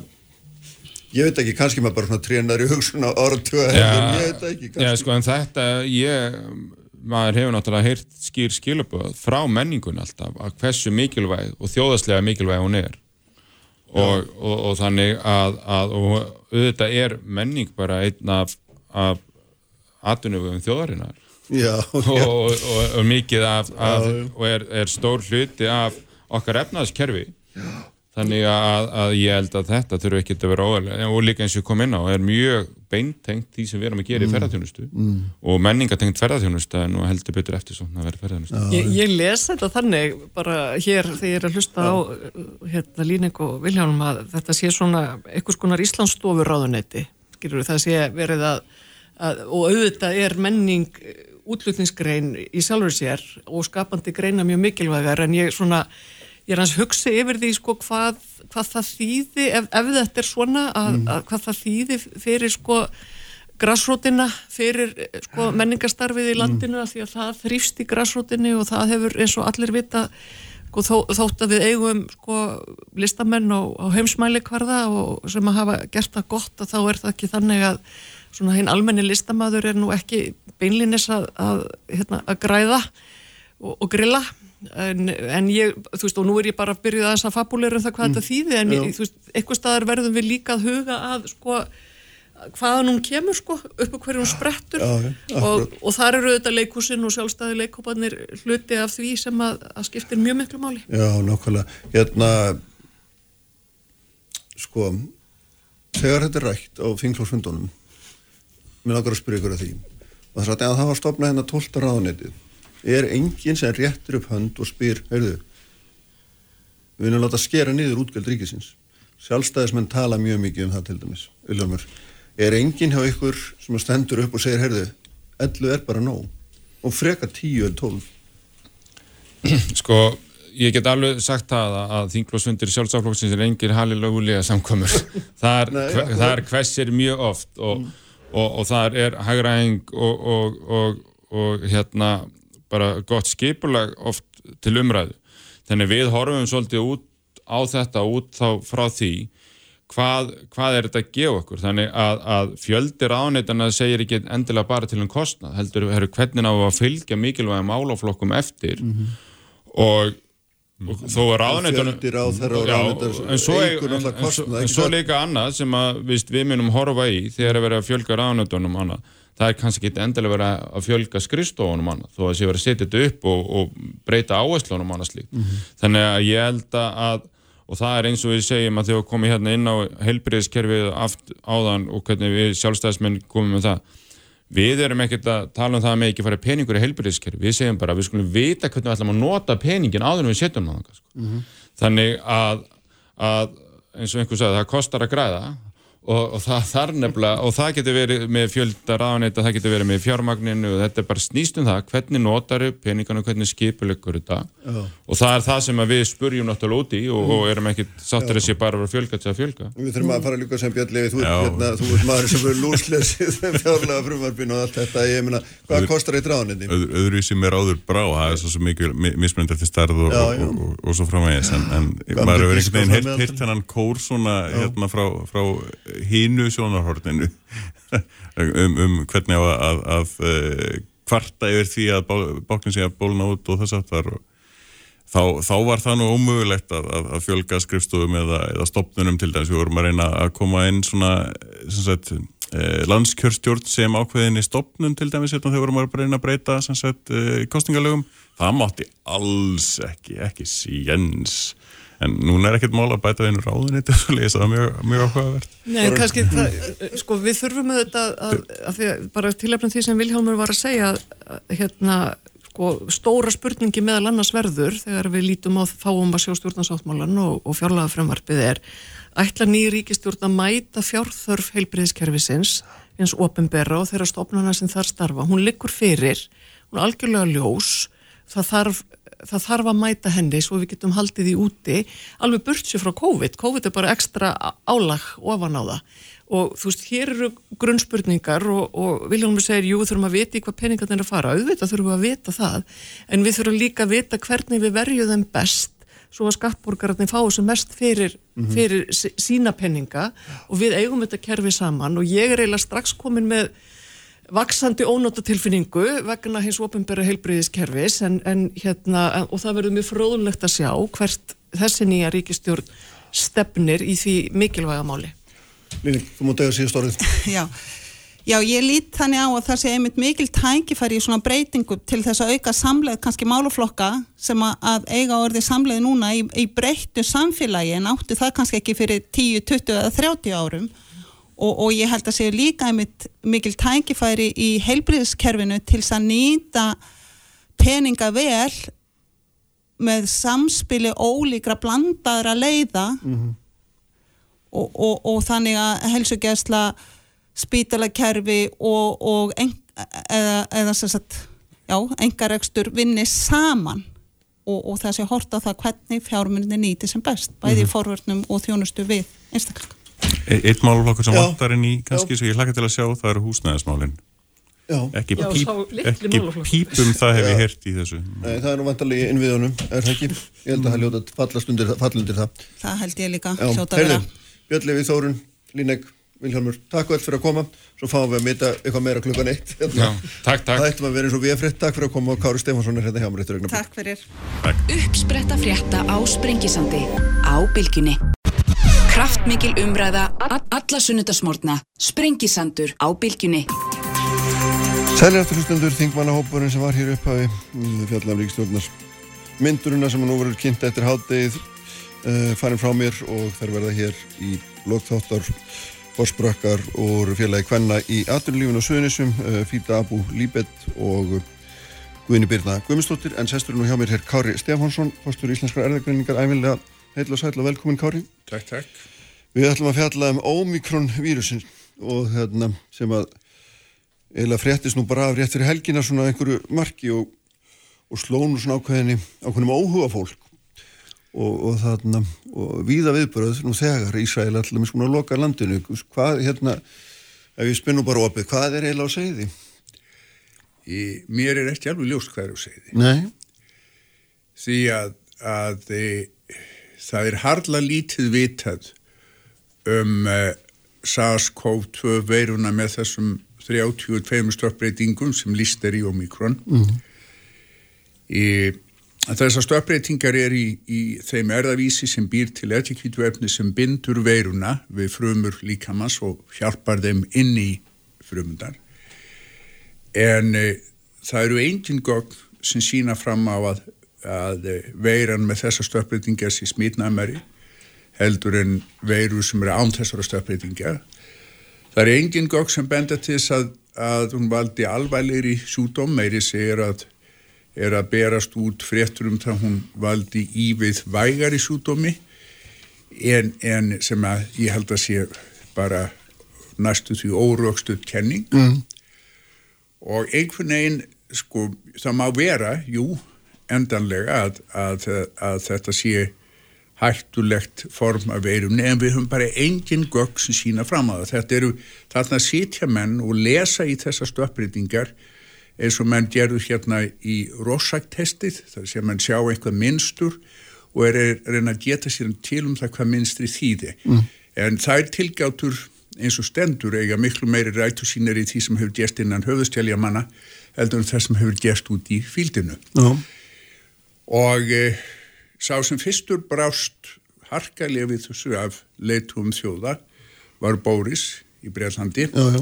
ég veit ekki, kannski maður bara svona trénar í hugsun á orðtuga, ja, ég veit ekki. Kannski. Já, sko, en þetta, ég, maður hefur náttúrulega heyrt skýr skilaböð frá menningun alltaf, að hversu mikilvæg og þjóðaslega mikilvæg hún er. Og, og, og þannig að, að og auðvitað er menning bara einn af, af atvinnugum þjóðarinnar Já, og, og, og mikið af, af já, og er, er stór hluti af okkar efnaðskerfi þannig að, að ég held að þetta þurfu ekki að vera óæðilega og líka eins og kom inn á er mjög beintengt því sem við erum að gera í mm. ferðarþjónustu mm. og menningatengt ferðarþjónustu en heldur betur eftir svona að vera ferðarþjónustu Ég, ég lesa þetta þannig bara hér þegar ég er að hlusta á hérna Línek og Viljánum að þetta sé svona einhvers konar Íslandsstofur ráðunetti það sé verið að, að og auðvitað er menning útlutningsgrein í sjálfur sér og skapandi greina mjög mikilvægar en ég, svona, ég er hans hugsi yfir því sko, hvað, hvað það þýði ef, ef þetta er svona að, mm. að hvað það þýði fyrir sko græsrótina fyrir sko, menningastarfið í landinu mm. því að það þrýfst í græsrótinni og það hefur eins og allir vita sko, þó, þótt að við eigum sko, listamenn á, á heimsmæli hverða og sem að hafa gert það gott og þá er það ekki þannig að svona hinn almenni listamæður er nú ekki beinlinis að, að, hérna, að græða og, og grilla. En, en ég, þú veist, og nú er ég bara að byrja að þess að fabuleira um það hvað mm. þetta þýði en ég, þú veist, eitthvað staðar verðum við líka að huga að sko hvaðan hún kemur sko, uppu hverju hún sprettur. Já, og, og þar eru þetta leikúsin og sjálfstæði leikópanir hluti af því sem að, að skiptir mjög miklu máli. Já, nákvæmlega, hérna sko þegar þetta er rætt á þingflósfundunum mér langar að spyrja ykkur af því. Og þess að það var stopnað hérna 12. ráðnetið er enginn sem réttir upp hönd og spyr, heyrðu við viljum láta skera niður útgjöld ríkisins? Sjálfstæðismenn tala mjög mikið um það til dæmis Ullumur. er enginn hjá ykkur sem stendur upp og segir, heyrðu 11 er bara nóg? Og freka 10 eða 12 sko ég get alveg sagt það að þinglósfundir sjálfsáflóksins er engir halilögulega samkomur (laughs) það er hversir mjög oft og mm og, og þar er hægræðing og, og, og hérna bara gott skipulag oft til umræðu. Þannig við horfum svolítið út á þetta út þá frá því hvað, hvað er þetta að gefa okkur. Þannig að, að fjöldir ánætana segir ekki endilega bara til um kostnað, heldur hvernig á að fylgja mikilvægum álaflokkum eftir mm -hmm. og og þó er ráðnættunum en svo, en, en svo líka annað sem að viðst, við minnum horfa í þegar að vera að fjölga ráðnættunum það er kannski ekki endilega vera að fjölga skristofunum annað, þó að sé vera að setja þetta upp og, og breyta áherslunum annað slíkt. Mm -hmm. þannig að ég held að og það er eins og við segjum að þegar við komum hérna inn á heilbriðiskerfið aft áðan og hvernig við sjálfstæðismenn komum með það Við erum ekkert að tala um það með ekki að fara peningur í heilbyrðiskerfi, við segjum bara að við skulum vita hvernig við ætlum að nota peningin áður en við setjum það. Sko. Mm -hmm. Þannig að, að eins og einhver sagði, það kostar að græða og, og það þarf nefnilega og það getur verið með fjölda ráðanetta það getur verið með fjármagninu og þetta er bara snýst um það hvernig notar þau peningana hvernig skipulegur þetta. Já. og það er það sem við spurjum náttúrulega úti og, mm. og erum ekki sattur að sé bara að fjölga til að fjölga. Við þurfum að fara líka sem Björnlegi þú, hérna, þú ert maður sem er lúslesið fjárlega frumvarfin og allt þetta. Ég meina, hvað Öður, kostar eitt ráðanetti? Öð, öðru sem er áður brá, það er svo mikið mismönd eftir starð og, já, og, og svo framvegis en, en maður hefur einhvern veginn heilt hennan kór svona hérna frá, frá hínu sjónarhorninu. Um, um hvernig að, að, að uh, kvarta yfir því að báknin sé að bólna út og þess aftar þá, þá var það nú ómögulegt að, að fjölga skrifstofum eða, eða stopnunum til að við vorum að reyna að koma inn svona sagt, eh, landskjörstjórn sem ákveðin í stopnun til dæmis hérna þegar vorum að reyna að breyta eh, kostingalögum það mátti alls ekki, ekki síjens en núna er ekkert mál að bæta einu (laughs) svo leiðis að það er mjög, mjög áhugaverð Nei, kannski, það, sko, við þurfum þetta að, að því bara tilhefnum því sem Viljámur var að segja hérna, sko, stóra spurningi meðal annars verður þegar við lítum á fáum að sjá stjórnarsáttmálan og, og fjárlaga fremvarpið er ætla nýjir ríkistjórn að mæta fjárþörf heilbriðiskerfisins eins ofinberra og þeirra stofnana sem þar starfa? Hún liggur fyrir, hún er algjörlega ljós það þarf það þarf að mæta henni svo við getum haldið í úti alveg burt sér frá COVID. COVID er bara ekstra álag ofan á það. Og þú veist, hér eru grunnspurningar og, og Viljónur segir, jú, þurfum að vita í hvað peningar þeirra fara, auðvitað þurfum að vita það en við þurfum líka að vita hvernig við verjum þeim best svo að skattborgararnir fá þessu mest fyrir, mm -hmm. fyrir sína peninga. Og við eigum þetta kerfi saman og ég er eiginlega strax komin með vaksandi ónótatilfinningu vegna hins ofinbæra heilbreyðiskerfis en, en hérna, og það verður mjög fróðulegt að sjá hvert þessi nýja ríkistjórn stefnir í því mikilvæga máli. Líning, þú múið degja síðast orðið. (laughs) Já, já, ég lít þannig á að það sé einmitt mikil tækifæri í svona breytingu til þess að auka samleið kannski máluflokka sem að eiga orðið samleið núna í, í breyttu samfélagi en áttu það kannski ekki fyrir 10, 20 eða 30 árum og, og ég held að séu líka einmitt mikil tækifæri í heilbriðskerfinu til að nýta peninga vel með samspili ólíkra blandaðra leiða mm -hmm. og, og, og þannig að helsugjæsla spítalakerfi og en, eða, eða sagt, já, engaregstur vinni saman og það sé horta það hvernig fjármunni nýti sem best, bæði mm -hmm. í forvörnum og þjónustu við einstaklega Eitt málflokkur sem vantar inn í kannski sem ég hlakka til að sjá það eru húsnæðismálinn ekki, Já, píp, ekki pípum það hef ég hert í þessu. Nei, það er nú vantarlega í innviðunum er það ekki? Ég held að það ljóta fallast undir, undir það. Það held ég líka, að Björn Levi Þórun, Línek Vilhelmur, takk vel fyrir að koma. Svo fáum við að mita eitthvað meira klukkan eitt. Já, takk, takk. Það ættum að vera eins og við er fritt, takk fyrir að koma og Kári Stefansson er hérna hjá mér Takk fyrir. Uppspretta frétta á Sprengisandi á Bilginni Kraftmikil umræða, alla sunnudasmórna, sprengisandur á bylgjunni. Sæljarturlustendur, þingmannahópurinn sem var hér upphafi, fjallam ríkstjórnars mynduruna sem nú verður kynnt eftir hátdegið uh, farin frá mér og þær verða hér í lokþáttar forsbrökkar og félagi Kvenna í aturlífun og sögnisum, uh, Fýta Abu Líbet og Guðni Birna Guðmundsdóttir, en sesturinn og hjá mér er Kári Stefánsson, fórstur íslenskar erðagreiningar, æfinlega heil og sæl og velkomin Kári. Takk, takk. Við ætlum að fjalla um Omikron-vírusin og hérna sem að eiginlega fréttist nú bara af rétt fyrir helgina svona einhverju marki og, og slónu svona ákveðinni ákveðinum óhuga fólk og, og þarna og víða viðbröð nú þegar Ísrael allir með svona loka landinu hvað hérna, ef ég spinnu bara opið, hvað er eiginlega á segði? Í, mér er ekki alveg ljóst hvað er á segði. Nei. Því að, að e, það er hardla lítið vitað um uh, SARS-CoV-2 veiruna með þessum 32 stöppbreytingum sem líst er í Omikron mm í Þessar stöppbreytingar er í, í þeim erðavísi sem býr til etikvítuefni sem bindur veiruna við frumur líkamans og hjálpar þeim inn í frumundar. En e, það eru eingin gögn sem sína fram á að, að veiran með þessar stöppbreytingar sé smitnæmari heldur en veiru sem eru án þessara stöðbreytinga. Það er engin gögg sem benda til þess að, að hún valdi alvægleiri sjúdóm, meiri segir að er að berast út fréttur um það hún valdi ívið vægari sjúdómi en, en sem að ég held að sé bara næstu því órökstuð kenning mm. og einhvern veginn sko það má vera, jú endanlega að, að, að þetta sé hættulegt form af veirumni en við höfum bara engin gögg sem sína fram á það. Þetta eru þarna sitja menn og lesa í þessa stöppbreytingar eins og menn gerðu hérna í Rorschach-testið þar sem menn sjá eitthvað minnstur og er að reyna að geta sér til um það hvað minnstri þýði. Mm. En það er tilgjátur eins og stendur eiga miklu meiri rætu sínir í því sem hefur gest innan höfustjálja manna heldur en það sem hefur gest út í fíldinu. Já. Og e, sá sem fyrstur brást harkalega við þessu af leitum þjóða var Bóris í Breitlandi og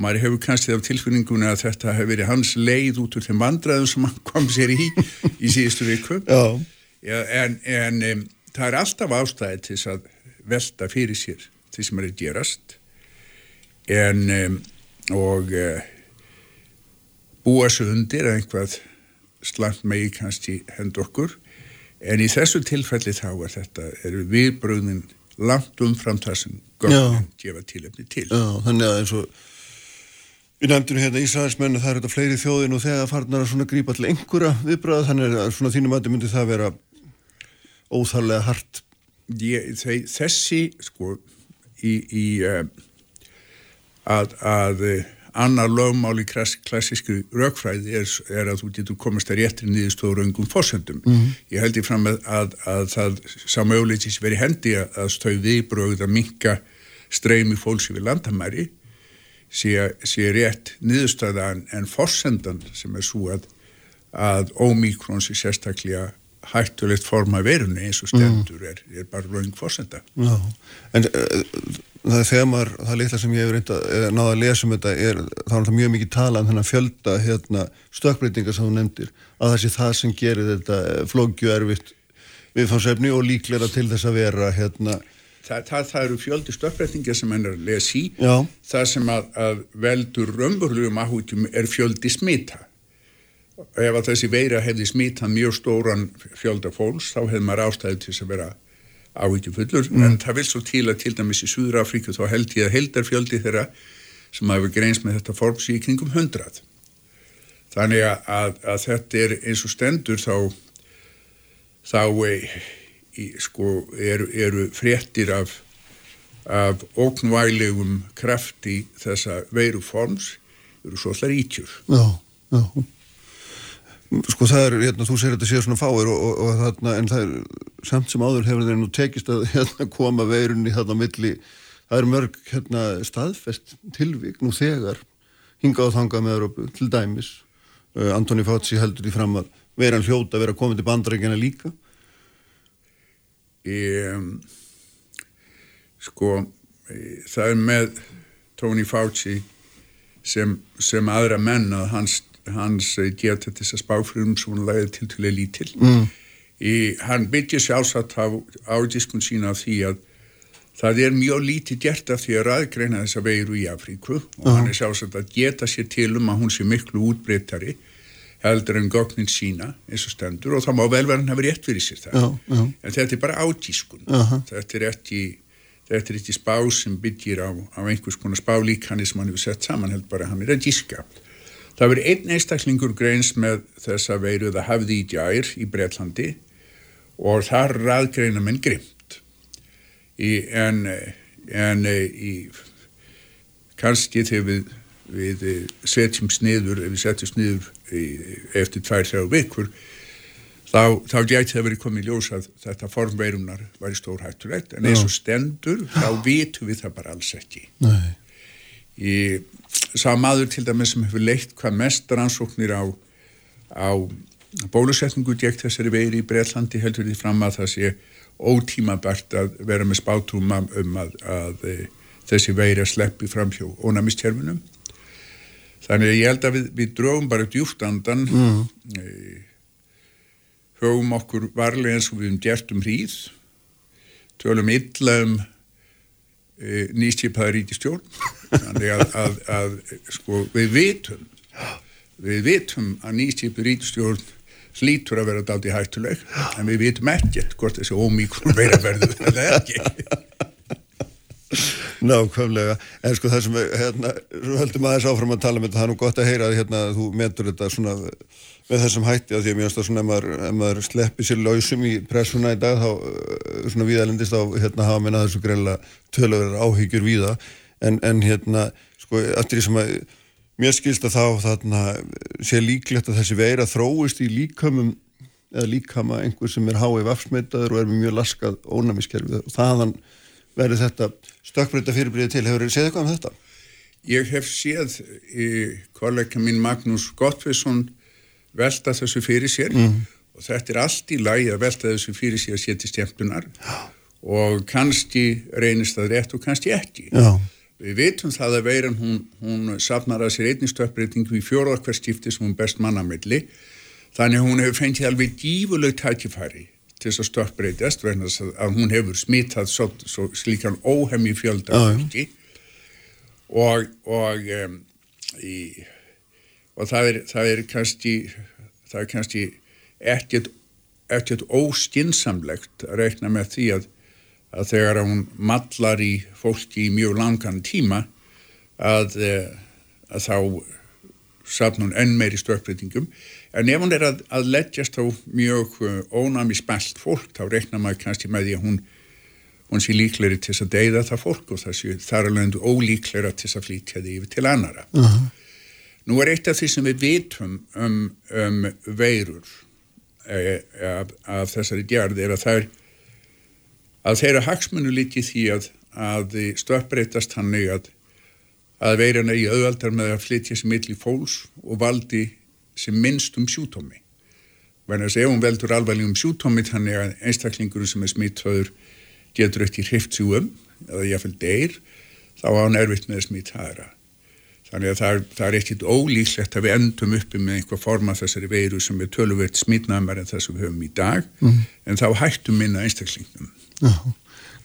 maður hefur kannski af tilfinningunni að þetta hefur verið hans leið út úr þeim vandraðum sem hann kom sér í í síðustu viku. Já. Já, en en um, það er alltaf ástæði til þess að velta fyrir sér því sem er að gerast en um, og uh, búa svo undir einhvað slant megi kannski hend okkur. En í þessu tilfelli þá er þetta er viðbröðin langt umfram það sem gögnin gefa tilefni til. Já, þannig að eins og við nefndum hérna Ísraelsmennu það er þetta fleiri þjóðin og þegar farnar að svona grípa til einhverja viðbröð þannig að svona þínum að myndi það vera óþarlega hart. Ég, þessi sko í, í uh, að, að uh, annar lögmál í klassísku raukfræði er, er að þú getur komast að réttri nýðustóður öngum fósendum. Mm -hmm. Ég held í fram að, að, að það samauðleitis veri hendi að stöðu viðbröð að minka streymi fólks yfir landamæri sé, sé rétt nýðustöðan en fósendan sem er svo að að ómíkrón sé sérstaklega hættulegt forma verunni eins og stendur mm. er, er bara raung fórsenda Já, en uh, það er þegar maður, það er litla sem ég hefur reynda náða að lesa um þetta, er, þá er það mjög mikið tala um þennan fjölda hérna, stökkbreytingar sem þú nefndir, að það sé það sem gerir þetta eh, flókju erfitt viðfáðsefni og líklega til þess að vera hérna Það, það, það eru fjöldi stökkbreytingar sem hennar lesi, Já. það sem að, að veldur römburlugum áhugjum er fjöldi smita ef að þessi veira hefði smitað mjög stóran fjölda fólks þá hefði maður ástæði til þess að vera áhyggjum fullur mm. en það vil svo til að til dæmis í Súður Afríku þá held ég að heldarfjöldi þeirra sem hafa greins með þetta forms í kringum hundrað. Þannig að, að, að þetta er eins og stendur þá þá e, í, sko, eru, eru fréttir af, af óknvælegum krafti þessa veiru forms eru svo allar ítjur. Já, já sko það er, hérna, þú segir að þetta sé svona fáir og, og, og þarna, en það er samt sem áður hefur þeir nú tekist að hérna, koma veirunni þarna milli, það er mörg hérna, staðfest tilvík nú þegar hingað og þangað með Európu til dæmis, uh, Antoni Fátsi heldur því fram að veiran hljóta vera komið til bandrækjana líka. Um, Sko það er með Tony Fauci sem, sem aðra menn að hans hans eh, geta þess að spáfröðum svona lagið til til að lítil mm. í, hann byggja sjálfsagt á ádiskun sína af því að það er mjög lítið gert af því að ræðgreina þessa veiru í Afríku og uh -huh. hann er sjálfsagt að geta sér til um að hún sé miklu útbreytari heldur en gögnin sína eins og stendur og þá má velverðin hafa rétt fyrir sér það uh -huh. en þetta er bara ádískun -huh. þetta er ekki þetta er ekki spá sem byggir á, á einhvers konar spálíkanni sem hann hefur sett saman held bara hann er að díska Það verið einn einstaklingur greins með þessa veiru það hafði í djær í Breitlandi og þar raðgreina minn grimt. Í, en, en í, kannski þegar við, við setjum sniður, við setjum sniður í, eftir tvær, þrjá vikur þá, þá gæti það verið komið ljós að þetta formveirunar var í stór hættulegt en eins og stendur þá vitum við það bara alls ekki. Nei í sá maður til dæmis sem hefur leitt hvað mest rannsóknir á, á bólusetningu gegn þessari veiri í Breitlandi heldur því fram að það sé ótímabært að vera með spátúma um að, að, að þessi veiri að sleppi fram hjá ónæmistjörfunum þannig að ég held að við, við dróðum bara djúft andan mm. e, höfum okkur varlega eins og við um gert um hríð. Tölum illa um e, nýstjipaða ríkistjórn þannig að, að, að sko, við vitum við vitum að nýstjipu ríkistjórn hlítur að vera dáti hættuleg en við vitum ekkert hvort þessi ómíkron vera verður eða ekki Nákvæmlega, en sko það sem hérna, höldum aðeins áfram að tala með um þetta, það er nú gott að heyra að hérna, þú metur þetta svona með þessum hætti að því að mjög stað svona ef maður, ef maður sleppi sér lausum í pressuna í dag þá uh, svona viðalendist á hérna hafa minna þessu greinlega tölur áhyggjur víða. En, en hérna sko eftir því sem að mér skilst að þá þarna sé líklegt að þessi veira þróist í líkamum eða líkama einhver sem er háið vafsmeitaður og er með mjög laskað ónæmiskerfið og þaðan verður þetta stökkbreyta fyrirbríði til. Hefur þið séð eitthvað um þetta? Ég hef séð í kollega minn Magnús Gottfriðsson velta þessu fyrir sér mm. og þetta er allt í lagi að velta þessu fyrir sér að setja stjæmpunar og kannski reynist það rétt og kannski ekki. Já. Við veitum það að veiran hún, hún safnar að sér einnig stökkbreytingu í fjórðarkværstífti sem hún best mannamilli þannig hún hefur fengið alveg dífuleg tækifæri til þess að stökkbreytast verðan að hún hefur smittað svo, svo slíkan óhemmi fjölda fólki. Og, og, um, í, og það, er, það er kannski það er kannski ekkert, ekkert óskinsamlegt að rekna með því að, að þegar hún mallar í fólki í mjög langan tíma að, eh, að þá safn hún enn meiri stökkbreytingum En ef hún er að, að leggjast á mjög uh, ónami spælt fólk, þá reiknar maður kannski með því að hún, hún sé líkleri til þess að deyða það fólk og það sé þar alveg ólíkleri til þess að flytja því yfir til annara. Uh -huh. Nú er eitt af því sem við vitum um, um veirur e, af, af þessari djarð er að það er að þeirra hagsmunnu líki því að, að stöppbreytast hann að, að veirana í auðvaldar með að flytja sem milli fólks og valdi sem minnst um sjútómi verðan þess að ef hún veldur alveg um sjútómi þannig að einstaklingur sem er smittföður getur ekki hrift sjúum eða jáfnveil deyr þá á hann erfitt með smitt aðra. Þannig að það er, það er ekkit ólíklegt að við endum uppi með einhver forma þessari veiru sem er töluvert smittnæmar en þess að við höfum í dag. Mm. en þá hættum minna einstaklingum Já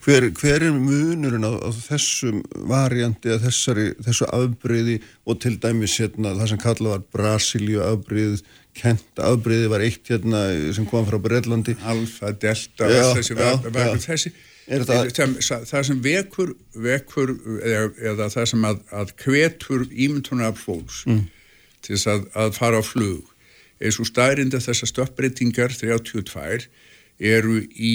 Hver, hver er munurinn á, á þessum variandi að þessari, þessu afbreyði og til dæmis hérna, það sem kallað var Brasilíu afbreyð, Kent afbreyði var eitt hérna sem kom frá Breitlandi. Alfa, Delta, já, þessi, já, já. þessi það, það, það sem vekur, vekur eða, eða það sem að, að kvetur ímyndunar fólks mm. til þess að, að fara á flug eins og staðrinda þessar stöppbreytingar 32 eru í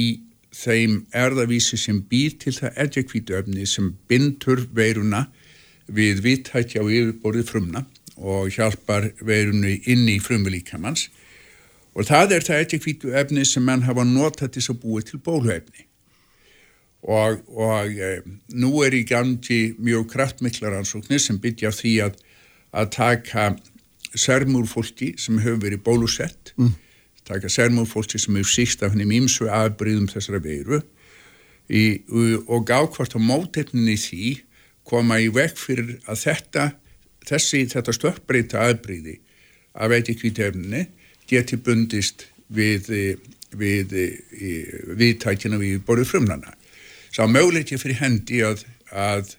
þeim erðavísi sem býr til það edjakvítuöfni sem bindur veiruna við vittækja og yfirborðið frumna og hjálpar veirunu inn í frumulíkamans. Og það er það edjakvítuöfni sem mann hafa notað til að búið til bóluöfni og, og e, nú er í gangi mjög kraftmiklar ansóknir sem byggja því að, að taka sörmúrfólki sem hefur verið bólusett mm taka sermúfólki sem hefur síst af henni mýmsu afbríðum þessara veiru í, og gá hvort á mótefninni því koma í vekk fyrir að þetta, þessi, þetta stökkbreyta afbríði af etikvítefninni geti bundist við, við, við viðtækina við borðið frumlana. Sá möguleikið fyrir hendi að, að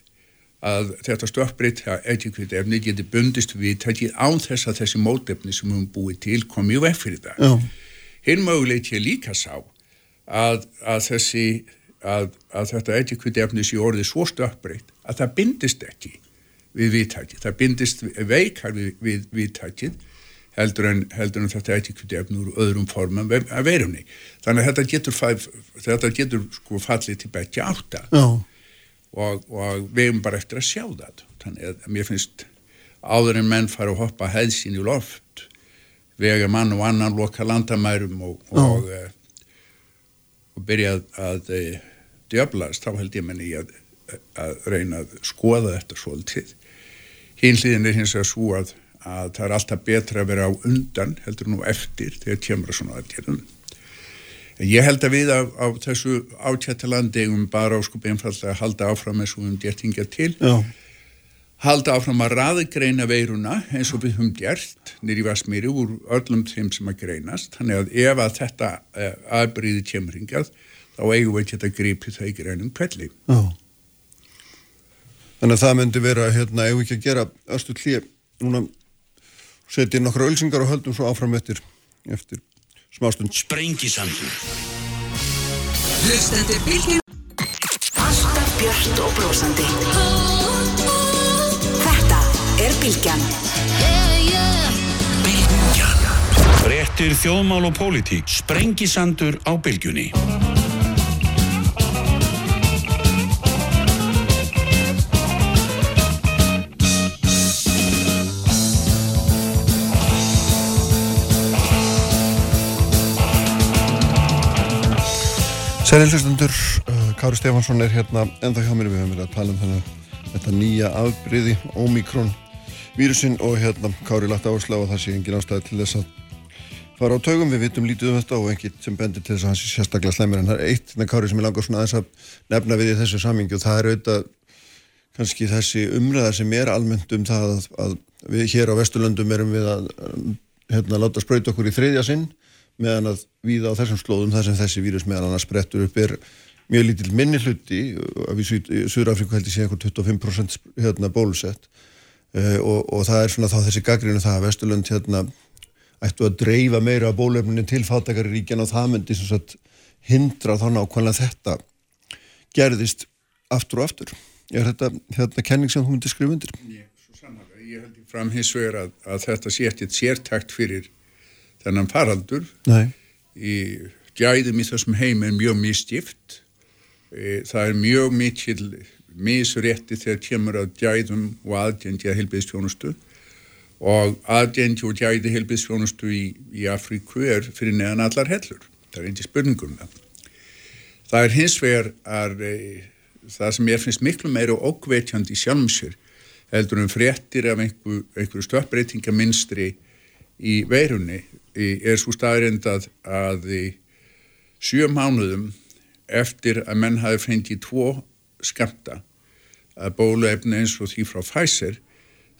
að þetta stökkbreyta etikvita efni geti bundist við tækið án þess að þessi mótefni sem við höfum búið til komið vekk fyrir það. Já. Hinn mögulegt ég líka sá að, að, þessi, að, að þetta etikvita efni sé orðið svo stökkbreyt að það bindist ekki við viðtækið. Það bindist veikar við, við viðtækið heldur heldur en þetta etikvita efni úr öðrum formum að verumni. Þannig að þetta getur, fæf, þetta getur sko fallið til betja átta. Já og, og við erum bara eftir að sjá það. Þannig að mér finnst áður en menn fara að hoppa hæðsinn í loft vega mann og annan loka landamærum og, og, og byrja að, að eh, djöblast, þá held ég menni að, að reyna að skoða þetta svolítið. Hínliðin er hins vegar svo að, að það er alltaf betra að vera á undan heldur nú eftir þegar kemur svona aðgerðum Ég held að við á, á þessu átjættalandi um bara á sko beinfallega að halda áfram eins og við höfum gert hingja til Já. halda áfram að raðgreina veiruna eins og við höfum gert nýri Vasmíri úr öllum þeim sem að greinast þannig að ef að þetta eh, aðbríði kemur hingað þá eigum við ekki að grípi það í greinum kvelli Já. Þannig að það myndi vera hérna, ef við ekki að gera östu klíð núna setja nokkru ölsingar og höldum svo áfram eftir eftir smástund Sprengisandur Hlustendur bylgjum Alltaf björnt og brósandi. Þetta er Bilkjan. Bilkjan. Frettir þjóðmál og pólitík. Sprengisandur á Bilkjunni. Særi hlustundur, uh, Kári Stefansson er hérna ennþá hjá mér, við höfum verið að tala um þannig þetta nýja afbríði, Omikron vírusin og hérna Kári lagt áherslu á að það sé engin ástæði til þess að fara á taugum, við vitum lítið um þetta og ekkit sem bendir til þess að hans er sérstaklega slemir en það er eitt, þannig Kári sem ég langar svona aðeins að nefna við í þessu samingi og það er auðvitað kannski þessi umræðar sem er almennt um það að, að við hér á Vesturlöndum erum við að hérna, láta spröyt okkur í þriðja sinn meðan að við á þessum slóðum þar sem þessi vírus meðan annars sprettur upp er mjög lítil minni hluti af í Súrafriku held ég sé einhvern 25% hérna bólusett uh, og, og það er svona þá þessi gaggrinu það að Vesturlund hérna ættu að dreifa meira af bólefninu til fátakari ríkjan og það myndi svo að hindra þá nákvæmlega þetta gerðist aftur og aftur. Er þetta hérna kenning sem þú myndi skrifa undir? Ég, svo samanlega, ég held í framhinsvegar að, að þetta sé ekkert sértækt fyrir þennan faraldur. Nei. í gæðum í þessum heim er mjög misstift e, það er mjög mikil misrétti þegar kemur að gæðum og aðgjendi að helbiðstjónustu og aðgjendi og gæði helbiðstjónustu í, í Afríku er fyrir neðan allar hellur. Það er einnig spurningum það. Það er hins vegar að e, það sem ég finnst miklu meira okkveitjandi í sjálfum sér heldur um fréttir af einhverju einhver stöppbreytingaminstri í veirunni er svo staðrind að, að sjö mánuðum eftir að menn hafi fengið tvo skamta að bóluefni eins og því frá Pfizer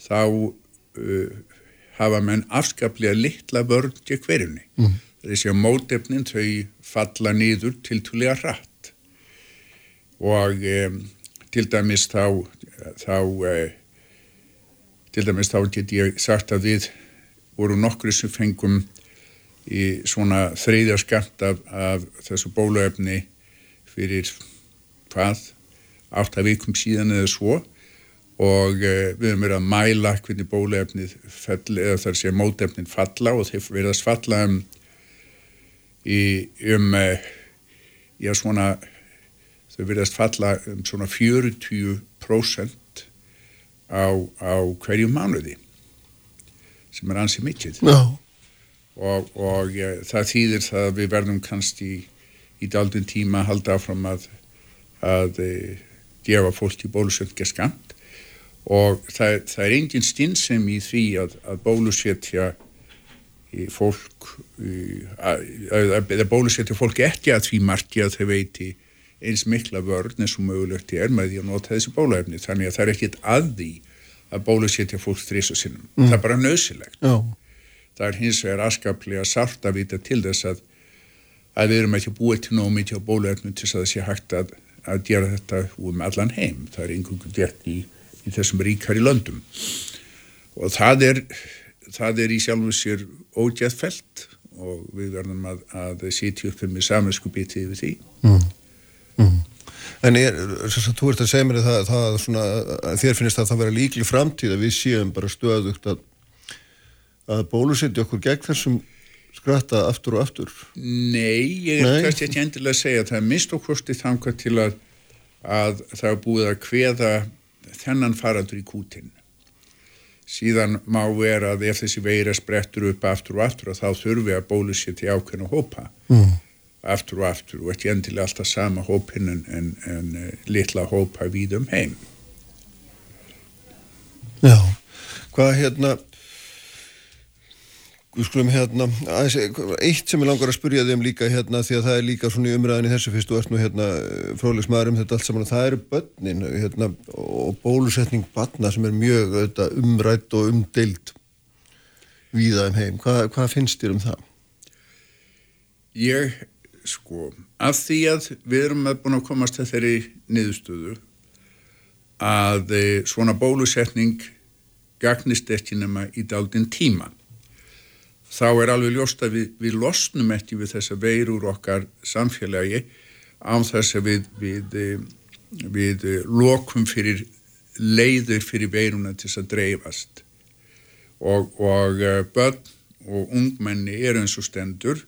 þá uh, hafa menn afskaplega litla vörn til hverjunni. Mm. Þessi að mótefnin þau falla nýður til túlega rætt og um, til dæmis þá, þá uh, til dæmis þá get ég sagt að við voru nokkru sem fengum í svona þreyðja skatt af, af þessu bóluefni fyrir hvað? Átt að vikum síðan eða svo. Og uh, við höfum verið að mæla hvernig bóluefnið fell, eða þar sé mótefnið falla og þeir verið að falla um, í, um uh, já svona þau verið að falla um svona 40% á, á hverju mánuði sem er ansið mikill Já og, og ja, það þýðir það að við verðum kannski í, í daldun tíma að halda áfram að, að e, gefa fólki bólusetja skamt og það, það er engin stinnsem í því að, að bólusetja fólk að, að bólusetja fólk ekki að því margi að þau veiti eins mikla vörn eins og mögulegt er með því að nota þessi bóluefni. Þannig að það er ekkit að því að bólusetja fólk þrís og sinnum. Mm. það er bara nöðsilegt Já það er hins vegar askaplega sárt að vita til þess að, að við erum ekki búið til nógu mikið á bóluefnum til þess að það sé hægt að, að gera þetta um allan heim. Það er einhverjum gert í, í þessum ríkar í löndum og það er, það er í sjálfum sér ógæðfelt og við verðum að, að sitja upp með saminsku bitið við því. Mm. Mm. En er, þess að þú ert að segja mér það, það svona, þér finnst að það vera líkli framtíð að við séum bara stöðugt að að bólusetja okkur gegn þessum skratta aftur og aftur? Nei, ég er kannski ekki endilega að segja að það er mist og kosti þangað til að, að það er búið að hveða þennan faradur í kútin. Síðan má vera að ef þessi veira sprettur upp aftur og aftur og þá þurfum við að bólusetja ákveðna hópa mm. aftur og aftur og ekki endilega alltaf sama hópin en, en, en eh, litla hópa við um heim. Já, hvað hérna við skulum hérna, eitt sem ég langar að spurja þig um líka hérna því að það er líka svona í umræðinni þessu fyrst og ert nú hérna fróðlegsmaður um þetta allt saman það eru börnin hérna og bólusetning barna sem er mjög þetta, umrætt og umdeild víða um heim. Hva, hvað finnst þér um það? Ég, sko, af því að við erum að búin að komast að þeirri niðurstöðu að eh, svona bólusetning gagnist ekki nema í daldinn tíma þá er alveg ljóst að við, við losnum ekki við þessa veirur okkar samfélagi án þess að við, við e, við lokum fyrir leiður fyrir veiruna til þess að dreifast. Og, og börn og ungmenni eru eins og stendur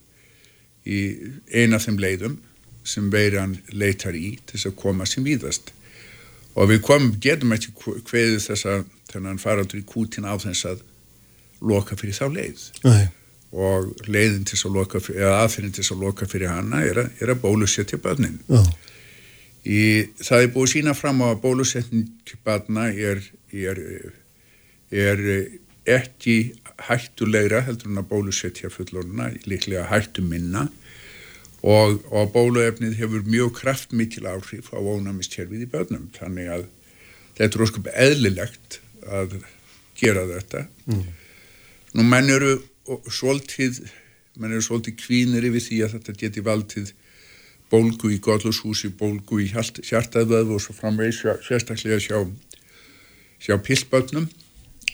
í eina þeim leiðum sem veiran leitar í til þess að koma sem víðast. Og við kom, getum ekki hveðið þess að þennan faraldur í kútin á þess að loka fyrir þá leið. Nei. Og leiðin til að loka fyrir, eða aðferðin til að loka fyrir hana er að, er að bólusetja börnin Já. í, það er búið sína fram á að bólusetning barna er, er, er ekki hættulegra heldur en að bólusetja fullorna, líklega hættu minna og, og bóluefnið hefur mjög kraftmikil áhrif á ónæmistjörfið í börnum þannig að þetta er ósköp eðlilegt að gera þetta mm. nú menn eru svolítið menn eru svolítið kvínir yfir því að þetta geti valdið bólgu í godlushúsi, bólgu í hjartaðvöð og svo framvegis sérstaklega sjá sjá pillbötnum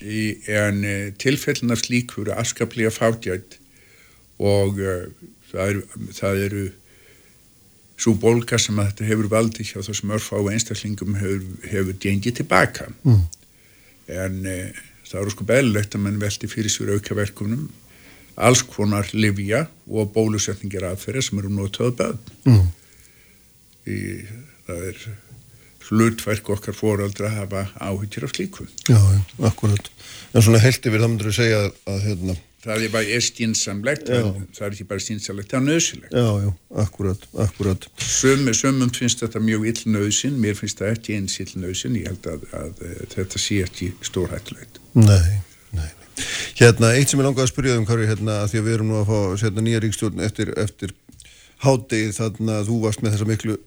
en tilfellin af slík voru askaplega fátjætt og uh, það eru, það eru svo bólka sem að þetta hefur valdi hjá þessum örfá einstaklingum hefur, hefur gengið tilbaka mm. en uh, það eru sko beðlilegt að mann veldi fyrir sér aukaverkunum alls konar livja og bólusetningir aðferða sem eru notaðu bæð mm. það er hlutverk okkar fóraldra að hafa áhyggjur af slíku. Já, akkurat. En svona held yfir það myndur við segja að, hérna það er bara stínsamlegt það er ekki bara stínsamlegt, það er nöðsilegt Já, já, akkurat, akkurat. Sumum, sumum finnst þetta mjög illnöðsin mér finnst það ekki eins illnöðsin ég held að, að, að þetta sé ekki stórhættulegt. Nei Hérna, eitt sem ég langaði að spyrja um Kari, hérna, því að við erum nú að fá setna nýja ríkstjórn eftir, eftir hádegi þannig að þú varst með þessa miklu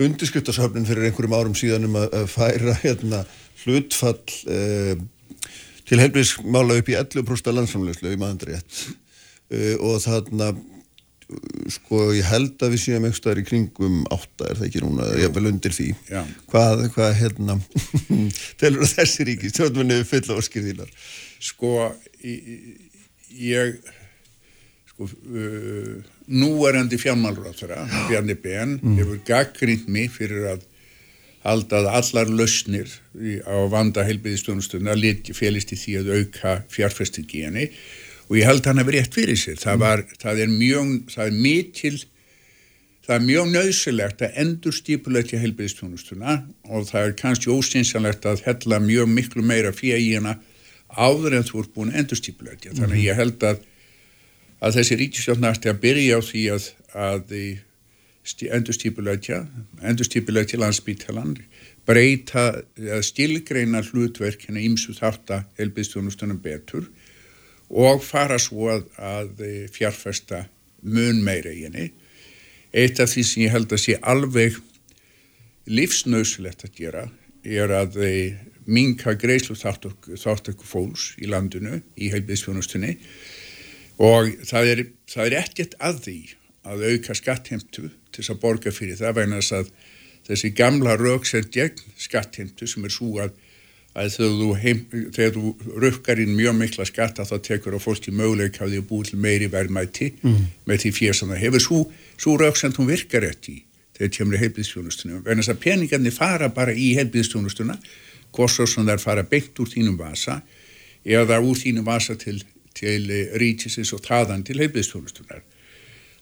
undirskriftarsöfnin fyrir einhverjum árum síðan um að, færa hérna, hlutfall eh, til helbriðsmála upp í 11% landsamlegslu í maðurinn rétt. Eh, og þannig að sko ég held að við séum einhverstaðar í kringum átta er það ekki núna, ég er vel undir því Já. hvað, hvað hérna (laughs) telur að þessi ríki stjórnminni fylla áskirðilar sko ég sko uh, núverandi fjármálráþara Bjarni Ben mm. hefur gaggrínt mig fyrir að haldað allar lausnir á vanda heilbiðistjónustunna félist í því að auka fjárfestingi henni og ég held hann að vera rétt fyrir sér. Það, var, það er mjög það er mikil það er mjög nöðsilegt að endur stipulegja heilbiðistjónustuna og það er kannski ósynsanlegt að hella mjög miklu meira fyrir í hana áður en þú ert búin að endurstýpulegja þannig að ég held að, að þessi ríkisjótt nætti að byrja á því að, að endurstýpulegja endurstýpulegja landsbítalan breyta að stilgreina hlutverk hérna ímsu þátt að helbiðstjónustunum betur og fara svo að, að fjárfesta mun meira í henni. Eitt af því sem ég held að sé alveg livsnauslegt að gera er að minka greiðslu þáttöku fólks í landinu í heilbíðsfjónustunni og það er, það er ekkert að því að auka skattheimtu til þess að borga fyrir það vegna þess að þessi gamla rauksend gegn skattheimtu sem er svo að, að þegar þú, heim, þegar þú rukkar inn mjög mikla skatta þá tekur á fólki möguleika að því að búið til meiri verðmæti mm. með því fyrir sem það hefur svo, svo rauksend hún virkar eftir þegar kemur í heilbíðsfjónustunni vegna þess að peningarnir fara bara í heilbíðsfjónustuna hvort svo sem þær fara beint úr þínum vasa eða úr þínum vasa til, til ríkisins og taðan til heilbíðstjónustunar.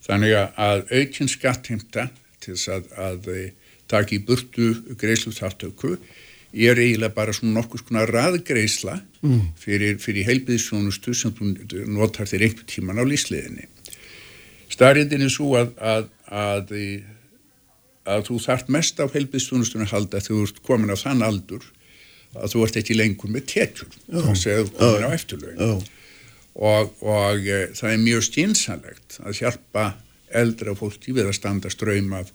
Þannig að aukinn skattheimta til þess að, að taka í burtu greiðslu þáttöku er eiginlega bara svona nokkuð svona raðgreisla mm. fyrir, fyrir heilbíðstjónustu sem þú notar þér einhver tíman á lísliðinni. Starrindin er svo að, að, að að þú þart mest af heilbíðstjónustunum halda þegar þú ert komin á þann aldur að þú ert ekki lengur með tétjur þannig að þú komin á eftirlögin og, og e, það er mjög stjínsanlegt að hjálpa eldra fólki við að standa ströym af,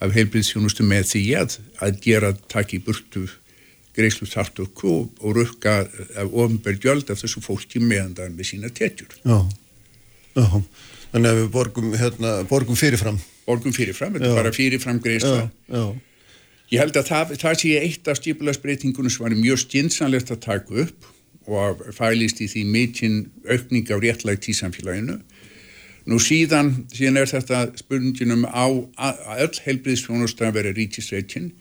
af heilbríðsjónustu með því að, að gera takk í burtu greiðslu þartöku og, og rukka af ofnbergjöld af þessu fólki meðan það er með sína tétjur Já, já. Þannig að við borgum, hérna, borgum fyrirfram. Borgum fyrirfram, þetta er bara fyrirfram greiðsla. Já, já. Ég held að það, það sé eitt af stípulasbreytingunum sem var mjög stjinsanlegt að taka upp og fælist í því mikinn aukning á réttlægt í samfélaginu. Nú síðan, síðan er þetta spurninginum á öll heilbriðsfjónust að vera ríkisreikin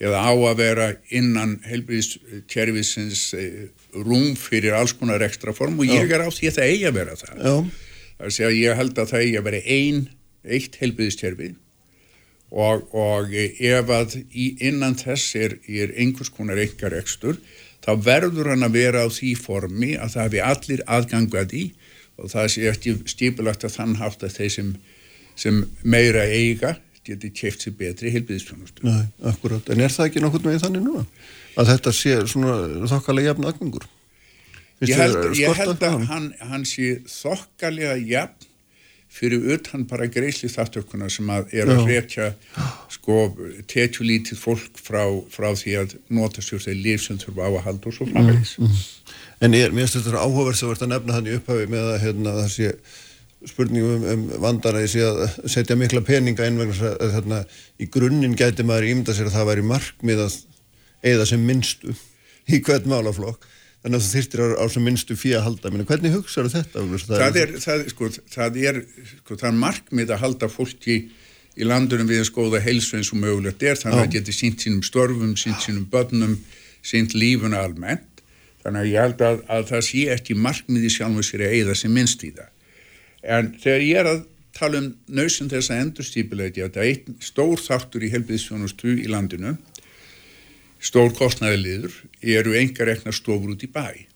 eða á að vera innan helbriðskerfisins eh, rúm fyrir alls konar ekstra form og ég er á því að það eigi að vera það. Já, Það er að ég held að það eigi að vera ein, eitt helbriðskerfi og, og ef að innan þess er, er einhvers konar engar ekstur, þá verður hann að vera á því formi að það hefði allir aðgangað í og það sé ekki stipulagt að þann hátt að þeir sem, sem meira eiga geti keft sér betri helbriðstjónustu. nei, akkurat. En er það ekki nokkurn veginn þannig núna? Að þetta sé svona þokkalega jafn aðgangur? Finnst Ég held, ég held að hann, hann sé þokkalega jafn fyrir utan bara greisli þáttökuna sem að er að hrekja sko tekjulítið fólk frá, frá því að nota sér þeir líf sem þurfa á að halda og svo framvegis. En er, mér finnst þetta áhugaverð sem vart að nefna hann í upphafi með að hérna, það sé spurningum um, um sé að setja mikla peninga inn vegna þess að í grunninn gæti maður ímynda sér að það væri markmið að eða sem minnstu í hvern málaflokk þannig að þú þyrtir á, sem minnstu fyrir að halda Minna, hvernig hugsaðu þetta? Það, Það er, það, sko, það er, sko, það er markmið að halda fólki í landunum við að skoða heilsu eins og mögulegt er, þannig að það geti sínt sínum störfum, sínt sínum börnum, sínt lífuna almennt. Þannig að ég held að, að það sé ekki markmið í sjálfum sér að eigða sem minnst í það. En þegar ég er að tala um nöysum þess að endurstípilegja, þetta er einn stór þáttur í helbiðsfjónustu í landinu, stór kostnæðiliður, eru engar rekna stofur út í bæ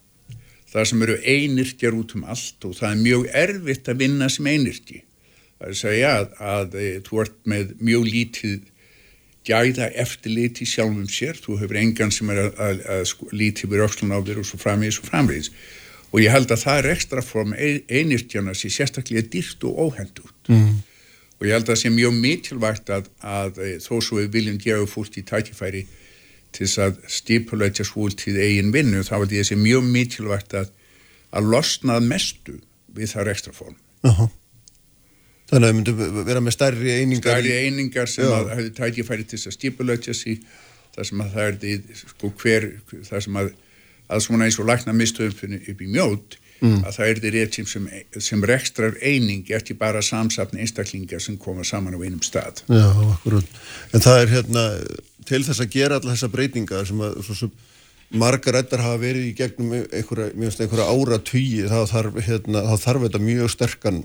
það sem eru einirkjar út um allt og það er mjög erfitt að vinna sem einirki. Það er að segja að, að e, þú ert með mjög lítið gæða eftirlit í sjálfum sér, þú hefur engan sem er að, að, að sko, lítið við öxlun á þér og svo framvegis og framvegis. Og ég held að það er ekstra form einirkjana sem sérstaklega dýrt og óhendurt. Mm. Og ég held að það sé mjög mikilvægt að, að e, þó svo við viljum gefa fólk í tækifæri til þess að stipulætja svúltíð eigin vinnu, þá er þessi mjög mikilvægt að, að losnað mestu við það ekstra form. Aha. Þannig að það myndi vera með stærri einingar Stærri einingar sem Já. að hefði tækifæri til þess að stipulætja sig, það sem að það er því, sko hver, það sem að, að svona eins og lækna mistöðum upp í mjót, að það er því rétt sem, sem, rekstrar eining, ekki bara samsafn einstaklingar sem koma saman á einum stað. Já, akkurat. En það er hérna til þess að gera alla þessa breytingar sem að svo sem margar ættar hafa verið í gegnum einhverja, einhverja ára tugi þá þarf, hérna, þarf þetta mjög sterkan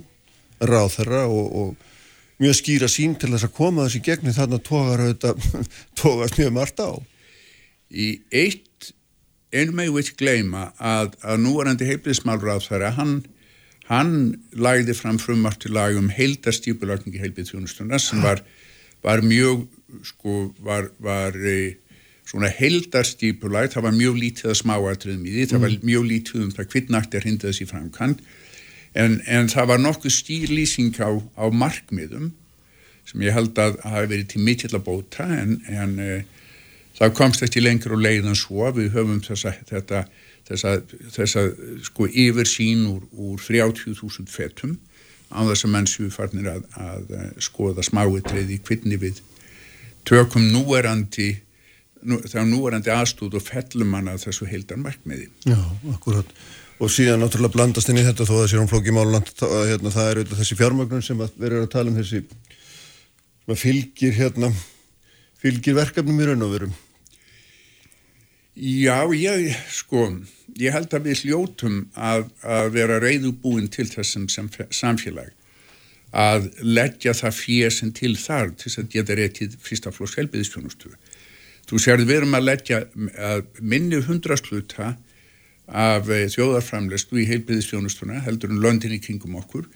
ráð þeirra og, og mjög skýra sín til þess að koma þessi gegnum þarna tógar þetta (laughs) tógast mjög margt á. Í eitt, einu með við gleyma að, að núvarandi heilbriðsmálráð þeirra, hann, hann lagði fram frumvart til lag um heildastýpulagningi heilbriðþjónustuna sem var, var mjög, sko, var, var e, svona heildarstýpulag, það var mjög lítið að smáatriðum í því, það var mjög lítið um það kvittnægt er hindað þessi framkant, en, en það var nokkuð stýrlýsing á, á markmiðum sem ég held að hafi verið til mikill að bóta en, en e, það komst ekki lengur og leiðan svo við höfum þessa, þetta, þessa, þessa sko yfirsýn úr, úr 30.000 fetum á þess að menn séu farnir að, að eh, skoða smáitrið í kvinni við tökum núerandi nú, þá núerandi aðstúð og fellum hann að þessu heildar markmiði. Já, akkurat. Og síðan náttúrulega blandast inn í þetta þó að það sé hún flóki máluland hérna, það er auðvitað þessi fjármögnun sem að verður að tala um þessi fylgir hérna fylgir verkefnum í raun og verum. Já, ég, sko, ég held að við hljótum að, að vera reyðubúin til þessum samfélag að leggja það sem til þar til þess að geta réttið fyrstaflóks helbiðistjónustu. Þú sér við erum að leggja að minni hundrasluta af eh, þjóðarframlestu í heilbiðistjónustuna heldur en löndin í kringum okkur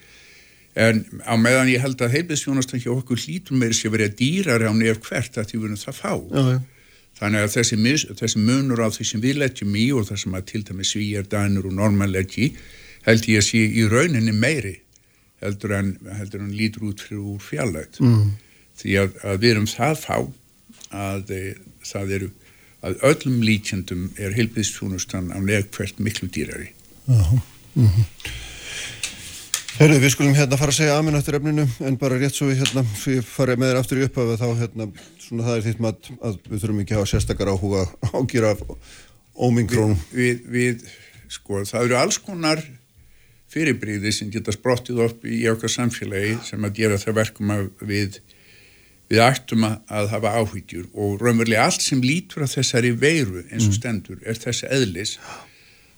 en á meðan ég held að heilbiðistjónustan hjá okkur hlítur meiri sé verið að dýrari á nefn hvert að því við erum það fá. Já, já. Þannig að þessi, mis, þessi munur á því sem við leggjum í og það sem að til dæmi svíjar, danur og norman leggji held ég að sé í rauninni meiri heldur en, heldur en lítur út fyrir úr fjallægt. Mm. Því að, að við erum það fá að e, það eru að öllum líkjendum er heilbíðstjónustan á legkvært miklu dýrari. Já. Mm -hmm. Herru, við skulum hérna fara að segja amin eftir efninu en bara rétt svo við hérna við farið með þér aftur í upphafi þá hérna svona það er þitt mat að við þurfum ekki að hafa sérstakar áhuga ágjur af ómingrónum. Við, við, við, sko, það eru alls konar fyrirbríði sem geta sprottið upp í okkar samfélagi sem að gera það verkum að við, við ættum að, að hafa áhyggjur og raunverulega allt sem lítur að þessari veiru eins og stendur er þessi eðlis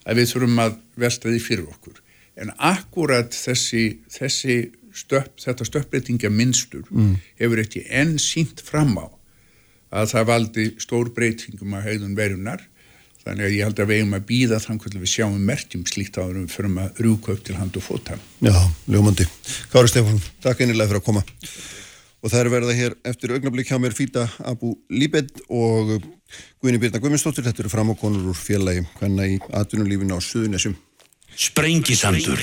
að við þurfum að velta því fyrir okkur. En akkurat þessi, þessi stöpp, þetta stöppbreytingja minnstur mm. hefur ekki enn sínt fram á að það valdi stór breytingum að hegðun verunar þannig að ég held að við eigum að býða þannig að við sjáum merkjum slíkt áður um fyrir að rúka upp til hand og fóta. Já, ljómandi. Kári Stefán, takk einnilega fyrir að koma. Og það er verða hér eftir augnablík hjá mér Fýta Abu Líbed og Guðni Birna Guðmundsdóttir. Þetta eru fram á konur úr félagi hvenna í atvinnulífinu á Suðunessum. Sprengisandur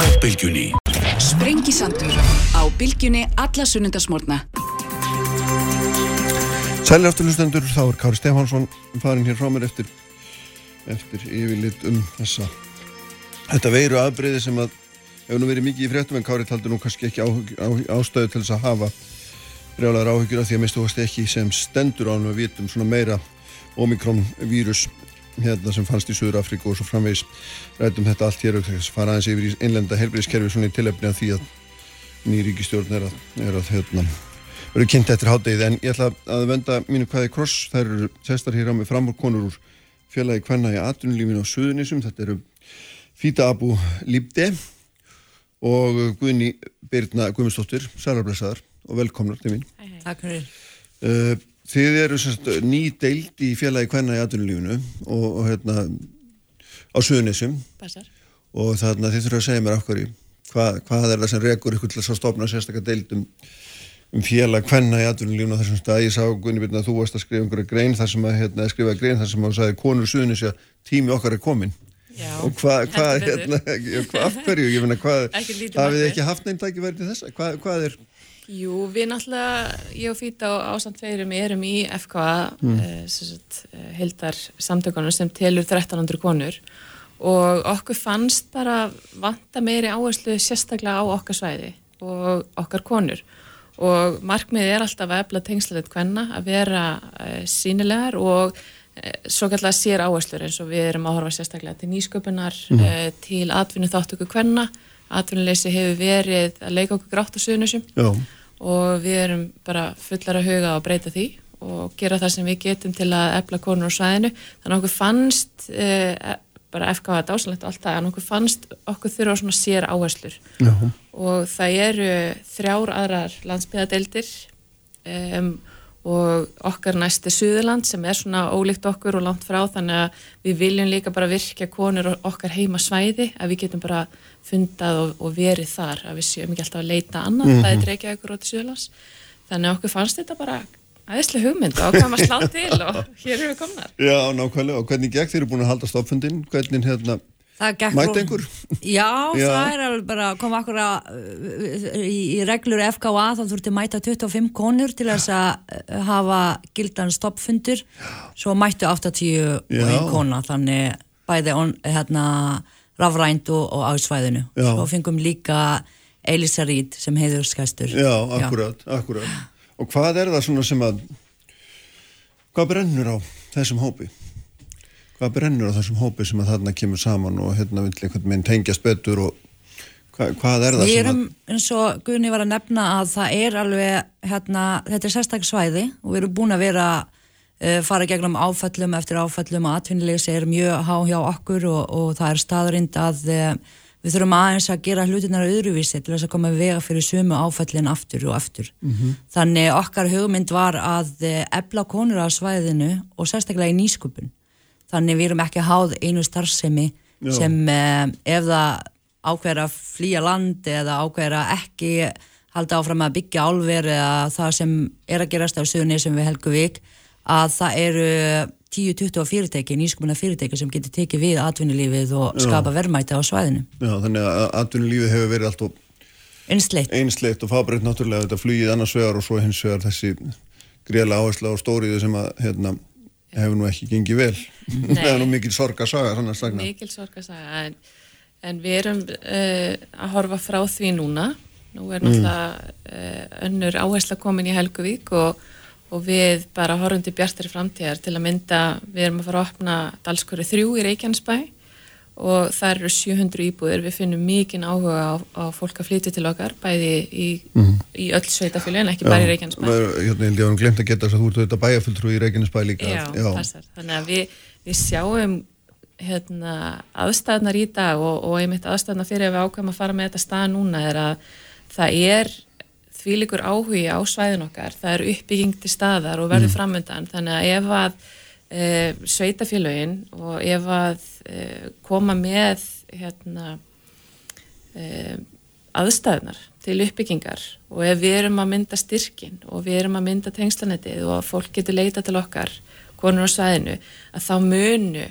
á bylgjunni. Sprengisandur á bylgjunni alla sunnundasmórna. Sælir aftur hlustendur, þá er Kári Stefánsson farin hér frá mér eftir, eftir yfirlit um þessa þetta veiru afbreyði sem að hefur nú verið mikið í fréttum en Kári taldi nú kannski ekki á, á, ástöðu til þess að hafa brjálagar áhyggjur af því að mistu ekki sem stendur á hann við vitum svona meira Omikron vírus hérna sem fannst í Suður Afríku og svo framvegis. Rætum þetta allt hér og þess fara aðeins yfir í einlenda helbriðskerfi svona í tilefni að því að nýríkistjórn er að, er að hérna verður kynnt eftir háttegið en ég ætla að venda mínu hvaði kross. Þær eru sestar hér á með framvorkonur úr félagi Kvenna í atvinnulífinu á Suðunísum þetta eru Fýta Abu Líbde og Guðni Birna Guðmundsdóttir. Sælarblæsaðar og velkomnar til mín. Takk fyrir. Uh, Þið eru semst, ný deild í félagi Kvenna í atvinnulífinu og, og hérna á Suðunísum og þarna þið þurfa að segja mér af hverju. Hvað, hvað er það sem rekur ykkur til að stopna sérstaklega deildum um félag hvenna í atvinnulífuna þessum stað? Ég sá Gunni Byrna að þú varst að skrifa einhverja grein þar sem að hérna, skrifa grein þar sem að sagði konur suðunis að tími okkar er komin Já, og (laughs) hvað hva, hérna, hva, afhverju ég finna hvað hafið þið ekki haft neinn tækifæri til þess? Hvað, hvað er Jú, við náttúrulega, ég og Fýta og Ásand Feirum erum í FKA mm. uh, heldar samtökunum sem telur 1300 konur. Og okkur fannst bara vanta meiri áherslu sérstaklega á okkar svæði og okkar konur. Og markmiðið er alltaf að efla tengsleitt hvenna að vera uh, sínilegar og uh, svo kallar sér áherslur eins og við erum að horfa sérstaklega til nýsköpunar mm. til atvinnu þáttöku hvenna atvinnuleysi hefur verið að leika okkur grátt á suðunusum og við erum bara fullar að huga og breyta því og gera það sem við getum til að efla konur á svæðinu þannig að okkur fannst bara FK að dásalegt og allt það en okkur fannst okkur þurfa svona sér áherslur Já. og það eru þrjár aðrar landsbyðadeildir um, og okkar næsti Suðurland sem er svona ólíkt okkur og langt frá þannig að við viljum líka bara virkja konur okkar heima svæði að við getum bara fundað og, og verið þar að við séum ekki alltaf að leita annað, mm -hmm. það er dreikja ykkur á til Suðurlands. Þannig að okkur fannst þetta bara aðeinslega hugmynd og hvað maður slá til og (laughs) hér eru við komnar. Já, nákvæmlega. Og hvernig gegn þeir eru búin að halda stoppfundin hvernig hérna, mæti einhver? Já, (laughs) já, það er alveg bara að koma akkur að í, í reglur FKA þá þurfti mæta 25 konur til þess að uh, hafa gildan stoppfundur svo mættu 80 og einn kona þannig bæði on, hérna rafrænt og, og ásvæðinu og fengum líka Elisa Ríd sem heiður skæstur. Já, akkurat, akkurat. Og hvað er það svona sem að hvað brennur á þessum hópi? Hvað brennur á þessum hópi sem að þarna kemur saman og hérna vil einhvern veginn tengjast betur og hvað, hvað er það Við erum eins og Gunni var að nefna að það er alveg hérna, þetta er sérstaklega svæði og við erum búin að vera fara gegnum áfællum eftir áfællum og atvinnilegi er mjög há hjá okkur og, og það er staðurind að uh, við þurfum aðeins að gera hlutinnar öðruvísi til þess að koma vega fyrir sumu áfællin aftur og aftur. Mm -hmm. Þannig okkar hugmynd var að ebla eh, konur á svæðinu og sérstaklega í nýskupun. Þannig við erum ekki háð einu starfsemi Já. sem eh, ef það ákveður að flýja land eða ákveður að ekki halda áfram að byggja álver eða það sem er að gerast á suðunni sem við helgum vik að það eru 10-20 fyrirtæki, nýskumuna fyrirtæki sem getur tekið við atvinnulífið og skapa verðmæti á svæðinu. Já, þannig að atvinnulífið hefur verið alltaf einsleitt, einsleitt og fábreytt náttúrulega þetta flugið annars vegar og svo hins vegar þessi greiðlega áhersla á stóriðu sem að hérna, hefur nú ekki gengið vel. (laughs) það er nú mikil sorgasaga. Mikil sorgasaga, en, en við erum uh, að horfa frá því núna. Nú er náttúrulega mm. uh, önnur áhersla komin í Helguvík og og við bara horfum til bjartari framtíðar til að mynda, við erum að fara að opna Dalskóri 3 í Reykjanesbæ og það eru 700 íbúðir, við finnum mikinn áhuga á, á fólk að flytja til okkar bæði í, mm. í öll sveitafélagin ekki Já, bara í Reykjanesbæ Hérna ég hef glemt að geta þess að þú ert auðvitað bæjafulltrú í Reykjanesbæ líka Já, Já. Passar, þannig að við, við sjáum hérna, aðstæðnar í dag og, og einmitt aðstæðnar fyrir að við ákvæmum að fara með þetta stað núna er að það er þvílikur áhugi á svæðin okkar, það er uppbygging til staðar og verður mm. framöndan, þannig að ef að e, sveitafélagin og ef að e, koma með hérna, e, aðstæðunar til uppbyggingar og ef við erum að mynda styrkin og við erum að mynda tengslanetið og að fólk getur leita til okkar konur á svæðinu að þá munu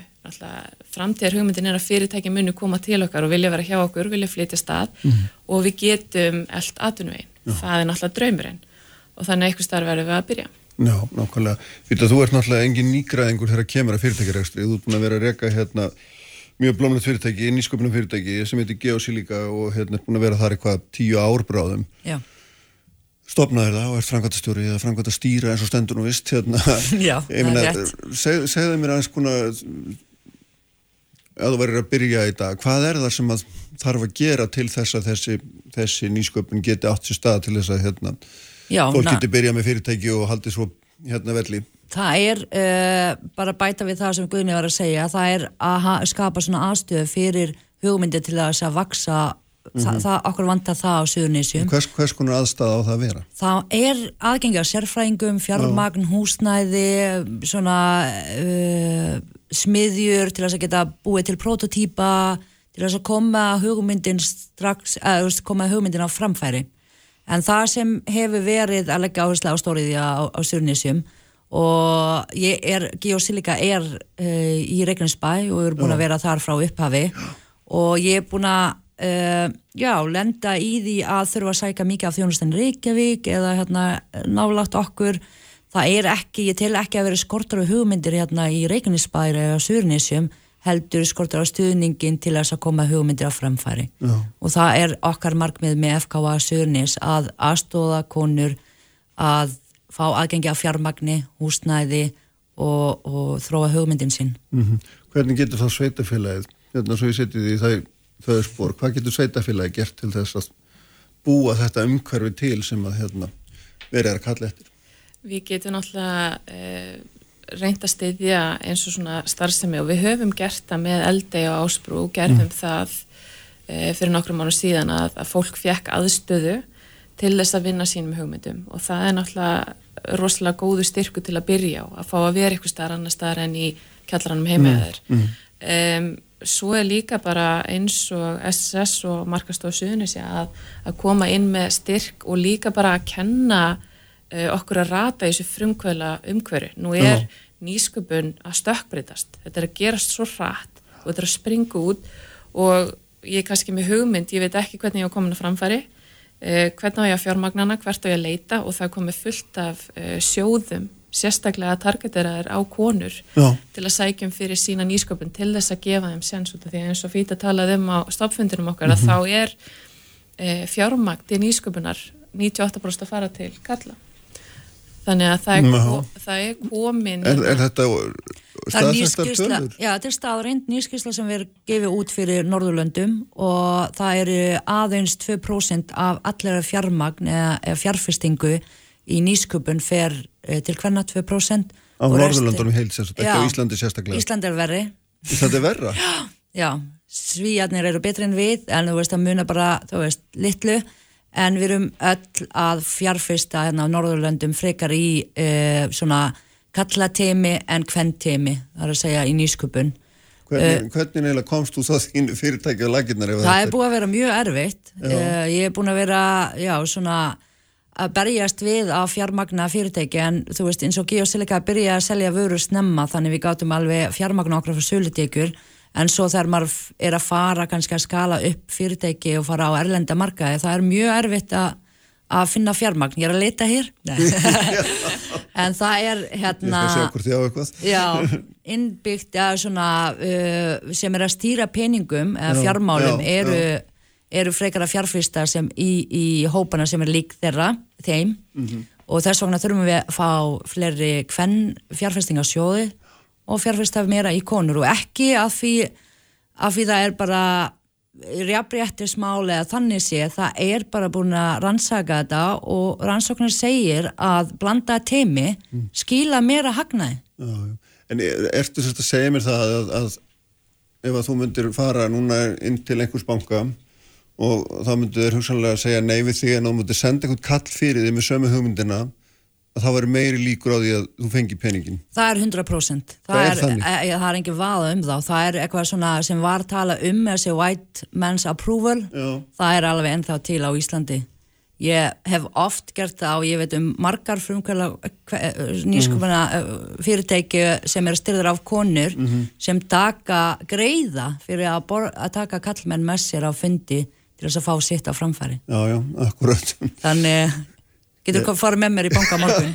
framtíðar hugmyndin er að fyrirtæki munu koma til okkar og vilja vera hjá okkur, vilja flytja stað mm og við getum allt aðunvegin, það er náttúrulega draumurinn og þannig eitthvað starf verður við að byrja Já, nákvæmlega. Fyrir þú ert náttúrulega engin nýgraðingur þegar kemur að fyrirtækjarækstri. Þú ert búin að vera að reyka hérna, mjög blómlegt fyrirtæki, nýsköpunum fyrirtæki sem heitir Geosílíka og hérna er búin að vera þar eitthvað tíu árbráðum. Já. Stopnaður það og ert framkvæmtastjóri eða framkvæmtastýra eins og stendur og vist. Hérna. (laughs) Já, það er rétt. Seg, segðu mér aðeins að þú verður að byrja í dag. Hvað er það sem að þarf að gera til þess að þessi, þessi nýsköpun geti átt sér stað til þess að hérna Já, fólk getur byrjað með fyrirtæki og haldið svo hérna velli Það er uh, bara bæta við það sem Guðni var að segja það er að skapa svona aðstöðu fyrir hugmyndi til að þess að vaksa mm -hmm. það, okkur vantar það á Suðunísjum hvers, hvers konar aðstæða á það að vera? Það er aðgengi á sérfræðingum fjármagn, húsnæði svona uh, smiðjur til að geta búið til prototýpa til að koma hugmyndin strax, uh, koma hugmyndin á framfæri. En það sem hefur verið að leggja áherslu á stóriði á, á Stjórnisjum og ég er, Geosilika er uh, í Reykjanesbæ og er búin að vera þar frá upphafi. Og ég er búin að uh, já, lenda í því að þurfa að sæka mikið af þjónustan Reykjavík eða hérna nálagt okkur það er ekki, ég tel ekki að vera skortar og hugmyndir hérna í Reykjanesbæ eða Stjórnisjum heldur skortur á stuðningin til þess að koma hugmyndir á framfæri Já. og það er okkar markmið með FKA Sörnis að aðstóða konur að fá aðgengi af fjármagni, húsnæði og, og þróa hugmyndin sinn mm -hmm. Hvernig getur þá sveitafélagið hérna svo ég setið í það, það spór, hvað getur sveitafélagið gert til þess að búa þetta umhverfi til sem að hérna, verið að kalla eftir Við getum náttúrulega eh, reynd að styðja eins og svona starfsemi og við höfum gert það með eldegi og ásprú og gerðum mm. það e, fyrir nokkrum árum síðan að, að fólk fekk aðstöðu til þess að vinna sínum hugmyndum og það er náttúrulega rosalega góðu styrku til að byrja á að fá að vera eitthvað starf annar starf en í kjallaranum heimaðar mm. mm. um, svo er líka bara eins og SSS og Markastof Suðunisja að, að koma inn með styrk og líka bara að kenna uh, okkur að rata í þessu frumkvæla umhverju. Nú er Já. nýsköpun að stökkbreytast. Þetta er að gerast svo hratt og þetta er að springa út og ég er kannski með hugmynd, ég veit ekki hvernig ég á komin að framfæri, uh, hvernig á ég að fjármagnana, hvert á ég að leita og það komið fullt af uh, sjóðum sérstaklega að targeteraðir á konur Já. til að sækjum fyrir sína nýsköpun til þess að gefa þeim sens út af því eins og fýta talaði um á stoppfundinum okkar mm -hmm. að þá er e, fjármagn til nýsköpunar 98% að fara til kalla þannig að það er, kom, það er komin Er, er þetta staðsættar tölur? Já, þetta er staðrind nýskísla sem við gefum út fyrir Norðurlöndum og það eru aðeins 2% af allir fjármagn eða fjárfestingu í nýsköpun fer eh, til hverna 2% Á Norðurlöndunum heilt sérstaklega, ekki á Íslandi sérstaklega Íslandi er verri Íslandi er verra? (laughs) Já, já svíjarnir eru betri en við en þú veist að muna bara, þú veist, litlu en við erum öll að fjárfesta hérna á Norðurlöndum frekar í uh, svona kallatemi en kvenntemi, það er að segja í nýsköpun. Hvernig, uh, hvernig neila komst þú þá þín fyrirtæki á laginnar? Það er búið að vera mjög erfitt. Uh, ég er búin að vera, já, svona að berjast við á fjármagna fyrirtæki en þú veist eins og Geosilika byrja að selja vöru snemma þannig við gátum alveg fjármagna okkur fyrir sölutekur en svo þegar maður er að fara kannski að skala upp fyrirtæki og fara á erlenda markaði það er mjög erfitt að, að finna fjármagn, ég er að leita hér. (laughs) En það er hérna já, innbyggt ja, svona, uh, sem er að stýra peningum eða fjármálum já, eru, eru frekara fjárfyrstar sem í, í hópana sem er lík þeirra þeim mm -hmm. og þess vegna þurfum við að fá fleiri hvern fjárfyrstingarsjóði og fjárfyrstaf meira í konur og ekki að því af því það er bara rjafnréttismáli eða þannig sé, það er bara búin að rannsaka þetta og rannsóknar segir að blanda teimi mm. skila meira hagnaði. En er, ertu sérst að segja mér það að, að ef að þú myndir fara núna inn til einhvers banka og þá myndir þér hugsanlega segja nei við því en þú myndir senda eitthvað kall fyrir því með sömu hugmyndina að það var meiri líkur á því að þú fengi peningin. Það er 100%. Það, það er, er, e, það er engin vaða um þá. Það er eitthvað svona sem var tala um þessi white man's approval. Já. Það er alveg ennþá til á Íslandi. Ég hef oft gert það og ég veit um margar frumkvæmlega nýskupuna mm. fyrirtæki sem er styrður af konur mm -hmm. sem taka greiða fyrir að, að taka kallmenn með sér á fundi til þess að fá sitt á framfæri. Já, já, akkurat. Þannig Getur þú farið með mér í banka morgun?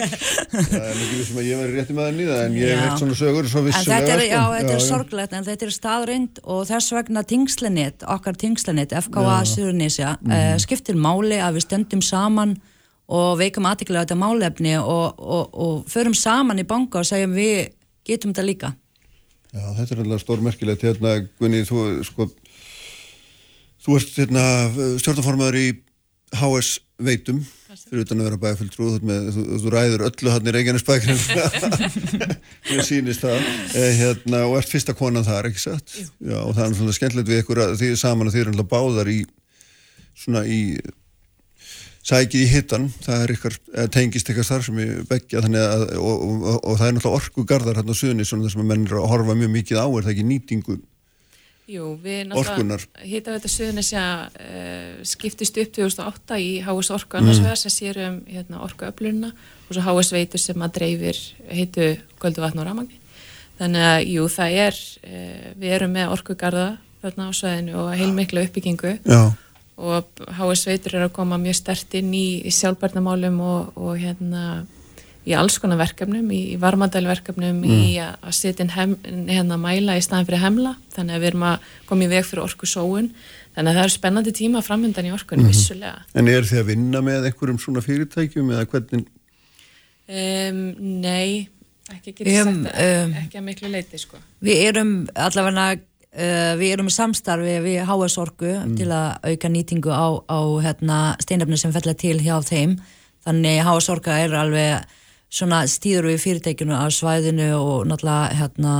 (laughs) það er mikið sem að ég væri rétti með það nýða en ég heilt svona sögur svo vissulega. Þetta er, já, þetta er sorglegt en þetta er staðrind og þess vegna tingslinit, okkar tingslinit, FKA Suðurnísja, mm. uh, skiptir máli að við stöndum saman og veikum aðtiklega þetta málefni og, og, og förum saman í banka og segjum við getum þetta líka. Já, þetta er alltaf stórmerkilegt hérna, Gunni, þú, sko, þú ert hérna, stjórnaformaður í HS veitum fyrir utan að vera bæfulltrú þú, þú ræður öllu hann í Reykjanesbækrin (laughs) mér sýnist það. Eh, hérna, og ert fyrsta konan þar ekki satt? Já, og það er svona skemmtilegt við ykkur að því saman að þið eru báðar í svona í sækið í hittan, það er ykkar tengist ykkar þar sem ég begja að, og, og, og, það er náttúrulega orkugarðar hérna á suðunni svona þess að menn er að horfa mjög mikið á er það ekki nýtingu Jú, við náttúrulega hýta þetta Suðunisja uh, skiptist upp 2008 í HS Orku annars mm. sem sér um hérna, orkuöflunna og svo HS Veitur sem að dreifir heitu Gölduvatn og Ramagni þannig að jú, það er uh, við erum með orkugarða þarna á sveðinu og heilmikla uppbyggingu Já. og HS Veitur er að koma mjög stert inn í, í sjálfbarnamálum og, og hérna í alls konar verkefnum, í varmadælverkefnum, mm. í að setja hérna mæla í staðin fyrir hemla, þannig að við erum að koma í veg fyrir orku sóun, þannig að það er spennandi tíma framöndan í orkunni, mm -hmm. vissulega. En er þið að vinna með einhverjum svona fyrirtækjum eða hvernig? Um, nei, ekki ekki um, um, ekki að miklu leiti, sko. Við erum allavega, uh, við erum í samstarfi við HS Orku mm. til að auka nýtingu á, á hérna, steinöfni sem fellur til hjá þeim, þannig HS Orka er alveg svona stýður við fyrirtækinu á svæðinu og náttúrulega hérna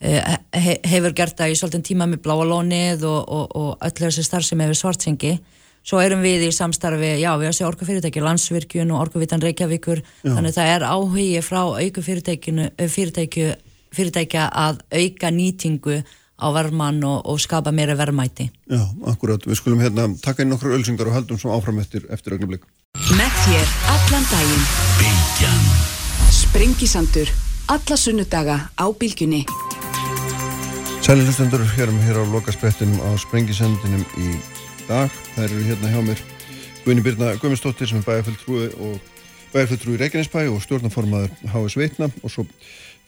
eh, he, hefur gert það í svolítinn tíma með bláalónið og, og, og öll þessi starf sem hefur svartsengi. Svo erum við í samstarfi, já við erum sér orkufyrirtæki landsvirkjun og orkuvitan Reykjavíkur. Já. þannig það er áhugi frá auku fyrirtækinu eh, fyrirtækja að auka nýtingu á verman og, og skapa meira verðmæti. Já, akkurat, við skulum hérna taka inn okkur ölsingar og haldum svo áfram eftir, eftir ögnublik Með þér allan daginn. Bilgjan Sprengisandur Alla sunnudaga á Bilgjunni Sæli hlustendur, hérum hér á lokasprettinum á Sprengisandinum í dag. Það eru hérna hjá mér. Guðni Birna Guðmundsdóttir sem er bæjarfjöldtrúi og bæjarfjöldtrúi Reykjanesbæ og stjórnaformaður H.S. Veitna og svo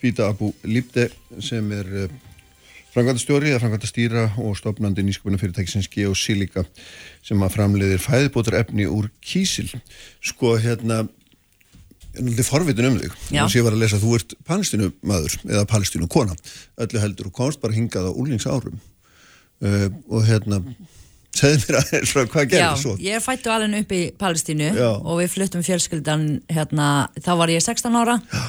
Fýta Abu Lípte sem er eh, Frangværtastjóri eða frangværtastýra og stopnandi nýskupinu fyrirtækisins Geosilica sem að framleiðir fæðbótar efni úr kísil. Sko hérna, er forvitin um þig. Þú sé var að lesa að þú ert palestínu maður eða palestínu kona. Öllu heldur og komst bara hingað á úlningsárum. Uh, og hérna, segð mér aðeins hvað gerði svo? Já, ég fættu alveg upp í Palestínu Já. og við fluttum fjölskyldan hérna, þá var ég 16 ára. Já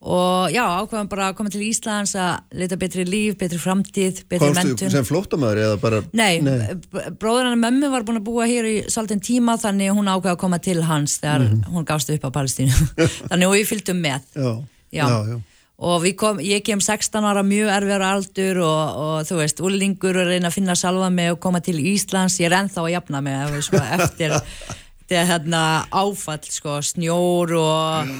og já, ákveðum bara að koma til Íslands að leta betri líf, betri framtíð betri mentun. Komstu sem flóttamæður eða bara? Nei, Nei. bróður hann mömmu var búin að búa hér í svolítinn tíma þannig hún ákveði að koma til hans þegar mm -hmm. hún gafst upp á Palestínu (laughs) þannig og við fylgdum með já, já. Já, og kom, ég kem 16 ára mjög erfiðar aldur og, og þú veist, úlingur og reyna að finna salva mig og koma til Íslands, ég er ennþá að jafna mig (laughs) eftir þetta hérna, áfall sko, snjór og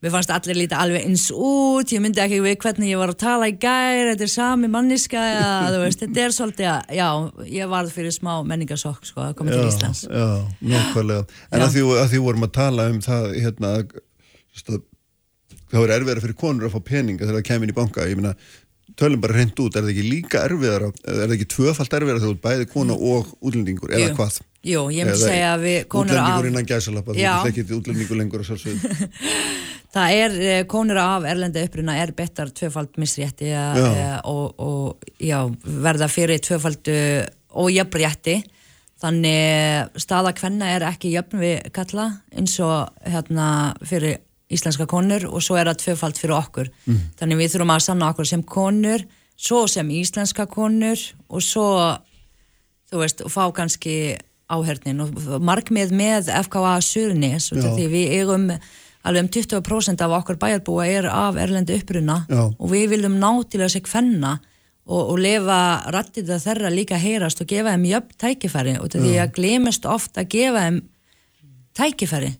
mér fannst allir lítið alveg eins út. Ég myndi ekki við hvernig ég var að tala í gær þetta er sami manniska ja, veist, þetta er svolítið að, já, ég varð fyrir smá menningarsokk sko, að koma til Íslands. Já, nokkvæmlega en já. að því, að því vorum að tala um það hérna, það voru erfiðar fyrir konur að fá peninga þegar það kemur inn í banka. Ég minna tölum bara hreint út, er það ekki líka erfiðar er það ekki tvöfalt erfiðar þegar þú bæði kona og útlendingur, eða hvað? Jú, ég myndi segja að við konur af... Útlendingur innan gæsalappa, þú veist ekki útlendingur lengur og svolsveit (laughs) það er, eh, konur af erlenda uppruna er betar tvöfald misrétti og, og já, verða fyrir tvöfaldu og jöfnrétti þannig staða hvenna er ekki jöfn við kalla eins og hérna fyrir íslenska konur og svo er það tvöfald fyrir okkur. Mm. þannig við þurfum að sanna okkur sem konur svo sem íslenska konur og svo þú veist, og fá kannski áhernin og markmið með FKA Surnis því við eigum alveg um 20% af okkur bæjarbúa er af erlendi uppruna Já. og við viljum ná til að segja hvenna og, og lefa rattið að þeirra líka heyrast og gefa þeim jöfn tækifæri. Og því að glemist ofta að gefa þeim tækifæri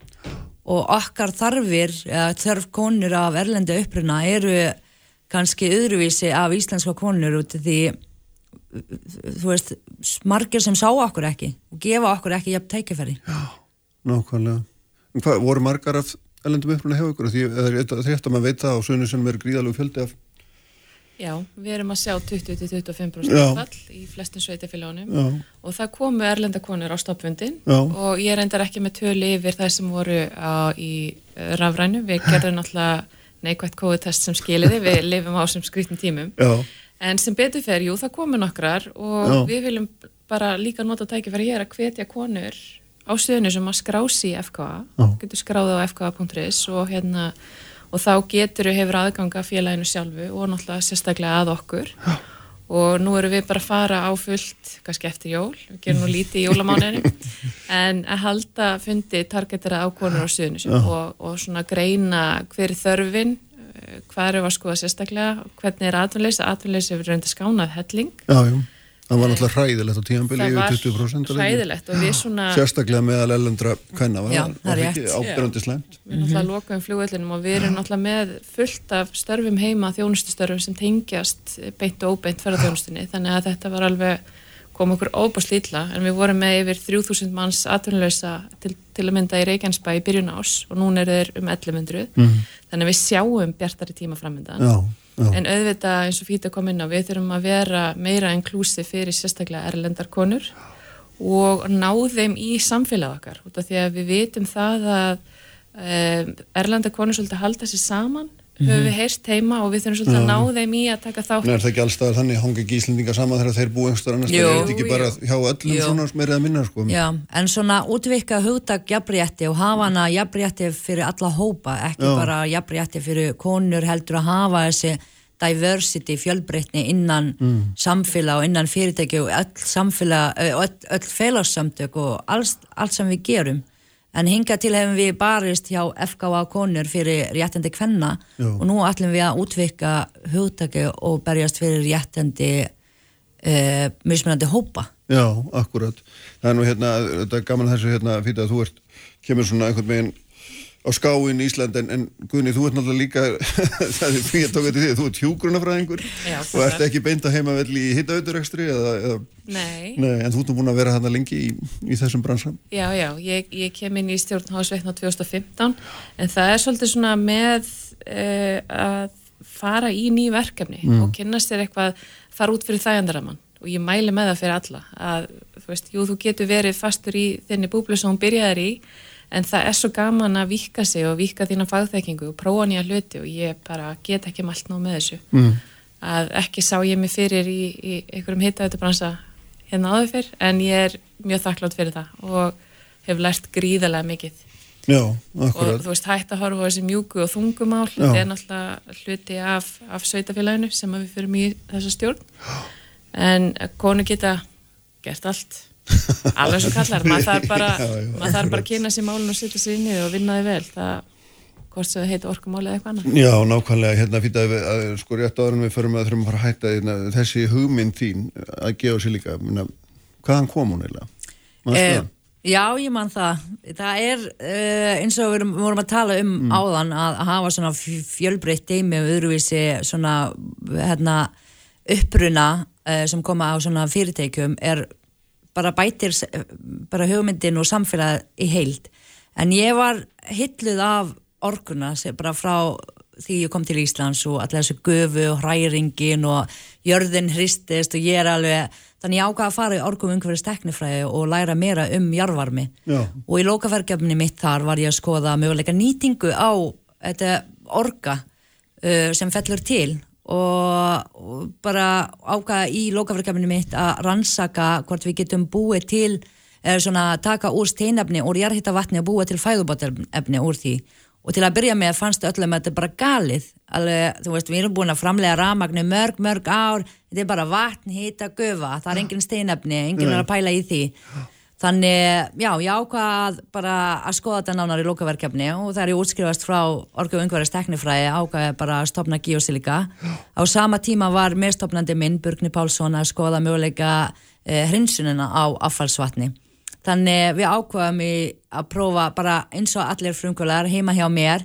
og okkar þarfir, þarf konur af erlendi uppruna eru kannski öðruvísi af íslenska konur út því þú veist, margir sem sá okkur ekki og gefa okkur ekki jafn tækifæri. Já, nákvæmlega. Hvað, voru margar af ellendum uppruna hefur ykkur? Því að maður veit það á sögnu sem er gríðalegu fjöldi af Já, við erum að sjá 20-25% fall í flestin sveitafélagunum og það komu erlendakonur á stoppfundin og ég reyndar ekki með tölu yfir það sem voru á, í uh, rafrænu, við gerðum náttúrulega neikvægt kóðutest sem skiliði, við (laughs) lifum á sem skrítin tímum, Já. en sem betur fer, jú, það komu nokkrar. Og Já. við viljum bara líka nota tækifæri hér að hvetja konur á sögnu sem að skrási í FKA, getur skráða á fka.is og hérna og þá getur við hefur aðganga félaginu sjálfu og náttúrulega sérstaklega að okkur. Já. og nú erum við bara að fara á fullt, kannski eftir jól við gerum nú lítið í jólamáninni (laughs) en að halda fundi targetera ákonur á sögnu og, og svona greina hver þörfin eh, hvað eru að skoða sérstaklega hvernig er atvinnleysi, atvinnleysi hefur reyndið skánað helling. Já, jú Það var náttúrulega hræðilegt á tíanbili yfir 20%. Það var hræðilegt og við svona... Sérstaklega meðal ellendra kvenna var það ekki ábyrgandi slemt. Við náttúrulega lokaðum fljóðvellinum og við erum náttúrulega með fullt af störfum heima, þjónustustörfum sem tengjast beint og óbeint ferðarþjónustunni. Þannig að þetta var alveg, kom okkur óbúst lítla en við vorum með yfir 3000 manns atvinnuleysa til, til að mynda í Reykjanesbæ í byrjun ás og núna er þeir um 1100. Mm. Þannig að við sjáum bjartari tíma framöndan. Já. En auðvitað eins og Fýta kom inn á við þurfum að vera meira inklúsi fyrir sérstaklega erlendarkonur og ná þeim í samfélag okkar. Út af því að við vitum það að um, erlendarkonur svolítið halda sér saman Mm -hmm. höfum við heyrst heima og við þurfum svolítið að ná þeim í að taka þátt Nei, er það ekki allstað þannig að hangi gíslendinga saman þegar þeir búið einhverjar annars það er ekki bara hjá öllum jú. svona meirið að minna sko. Já, en svona útvika hugtak jafnrétti og hafa hana jafnrétti fyrir alla hópa, ekki já. bara jafnrétti fyrir konur heldur að hafa þessi diversity, fjölbreytni innan mm. samfélag og innan fyrirtæki og öll samfélag, öll, öll félagssamtök og allt, allt sem við gerum en hinga til hefum við barist hjá FKA konur fyrir réttandi kvenna Já. og nú ætlum við að útvika hugtaki og berjast fyrir réttandi uh, mismunandi hópa Já, akkurat. Það er nú hérna, þetta er gaman þessu hérna fyrir að þú ert, kemur svona einhvern veginn á skáin í Ísland en, en Gunni, þú ert náttúrulega líka (laughs) það er fyrir að tóka til því að þú ert hjúgrunafræðingur og ert ekki beint að heima vel í hittauturekstri Nei. Nei en þú ert nú búin að vera hann lengi í, í þessum bransan Já, já, ég, ég kem inn í stjórn Hásveitna 2015 en það er svolítið svona með uh, að fara í ný verkefni mm. og kynast þér eitthvað fara út fyrir þægandaramann. Og ég mæli með það fyrir alla að þú veist, jú, þú getur verið fastur í þenni búblu sem hún byrjaði í en það er svo gaman að vika sig og vika þína fagþekkingu og prófa nýja hluti og ég bara get ekki malt ná með þessu. Mm. að ekki sá ég mig fyrir í, í einhverjum hittaðutubransa hérna áður fyrr en ég er mjög þakklátt fyrir það og hef lært gríðarlega mikið. Já, og þú veist hægt að horfa á þessi mjúku og þungumál þetta er náttúrulega hluti af, af sveitafélaginu sem við fyrir mjög þessa stjórn. En konu geta gert allt alveg svo kallar, maður þarf bara (laughs) maður þarf bara að kynna sér málun og setja sér inn í og vinna þið vel, það hvort sem það heita orkumáli eða eitthvað annað. Já, nákvæmlega, hérna fyrir að, að sko rétt áður við förum að þurfum að fara að hætta hérna, þessi hugmynd þín að gefa sér líka minna, hvaðan kom hún eiginlega? Eh, já, ég man það. Það er uh, eins og við vorum að tala um mm. áðan að hafa svona fjölbreytt deimi og öðruvísi svona hérna, uppruna uh, sem koma á svona fyrirtækjum er bara bætir bara hugmyndin og samfélag í heild. En ég var hilluð af orkuna bara frá því ég kom til Íslands og allir þessu göfu og hræringin og jörðin hristist og ég er alveg þannig ég ákvaði að fara í orkum umhverfis teknifræði og læra meira um jarvarmi Já. og í lókafergjafni mitt þar var ég að skoða möguleika nýtingu á þetta orga uh, sem fellur til og, og bara ákvaða í lokaverkefninu mitt að rannsaka hvort við getum búið til eða svona taka úr steinefni úr jarðhitta vatni og búið til fæðubátelefni úr því. Og til að byrja með fannst öllum að þetta er bara galið. Alveg, þú veist, við erum búin að framlega ramagnu mörg, mörg ár, þetta er bara vatn, hita, gufa, það er engin steinefni engin er að pæla í því Þannig, já, ég ákvað bara að skoða þetta nánar í lokaverkefni og er ég útskrifast frá orgu umhverjast teknifræði ákvaði bara að stopna geosilika. Á sama tíma var meðstopnandi minn, Burgni Pálsson, að skoða möguleika eh, hrinsunina á affallsvatni. Þannig við ákvaðum að prófa bara eins og allir frumkvölar heima hjá mér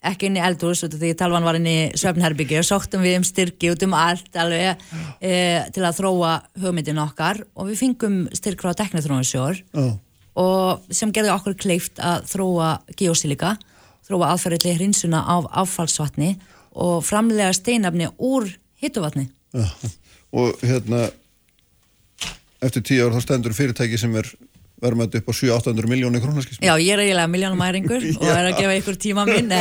ekki inn í eldhús því talvan var inn í söfnherbyggi og sóttum við um styrki út um allt alveg e, til að þróa hugmyndin okkar og við fengum styrk frá teknithrónarsjór oh. og sem gerði okkur kleift að þróa geosilika, þróa aðferðileg hrinsuna af affallsvatni og framlega steinafni úr hittuvatni oh. og hérna eftir tíu ár þá stendur fyrirtæki sem er verðum þetta upp á 700-800 miljónir krónaskismi. Já, ég er eiginlega miljónumæringur (laughs) og er að gefa ykkur tíma minn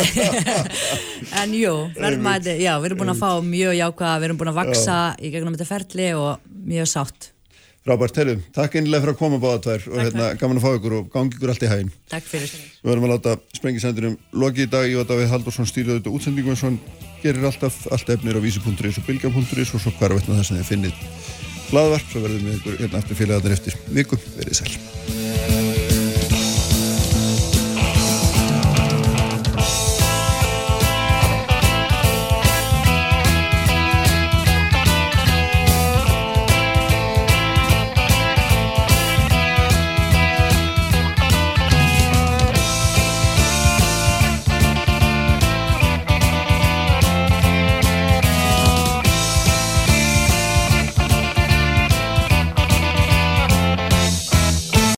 (laughs) en jú, verðum að já, við erum búin að fá mjög jákvæða við erum búin að vaksa já. í gegnum þetta ferli og mjög sátt. Frábært, heyrðu, takk einlega fyrir að koma báða tvær og hérna, gaman að fá ykkur og gangi ykkur allt í hægin. Takk fyrir. Við verðum að láta sprengisendinum loki í dag, ég var Davíð Haldursson stýrið auðvitað útsendingum eins og hann gerir alltaf, allt efnir á vísi.is og bilgja.is og svo hver að veitna þess að þið finnið hlaðvarp, svo verðum við ykkur hérna aftur félagarnir eftir viku, verið sæl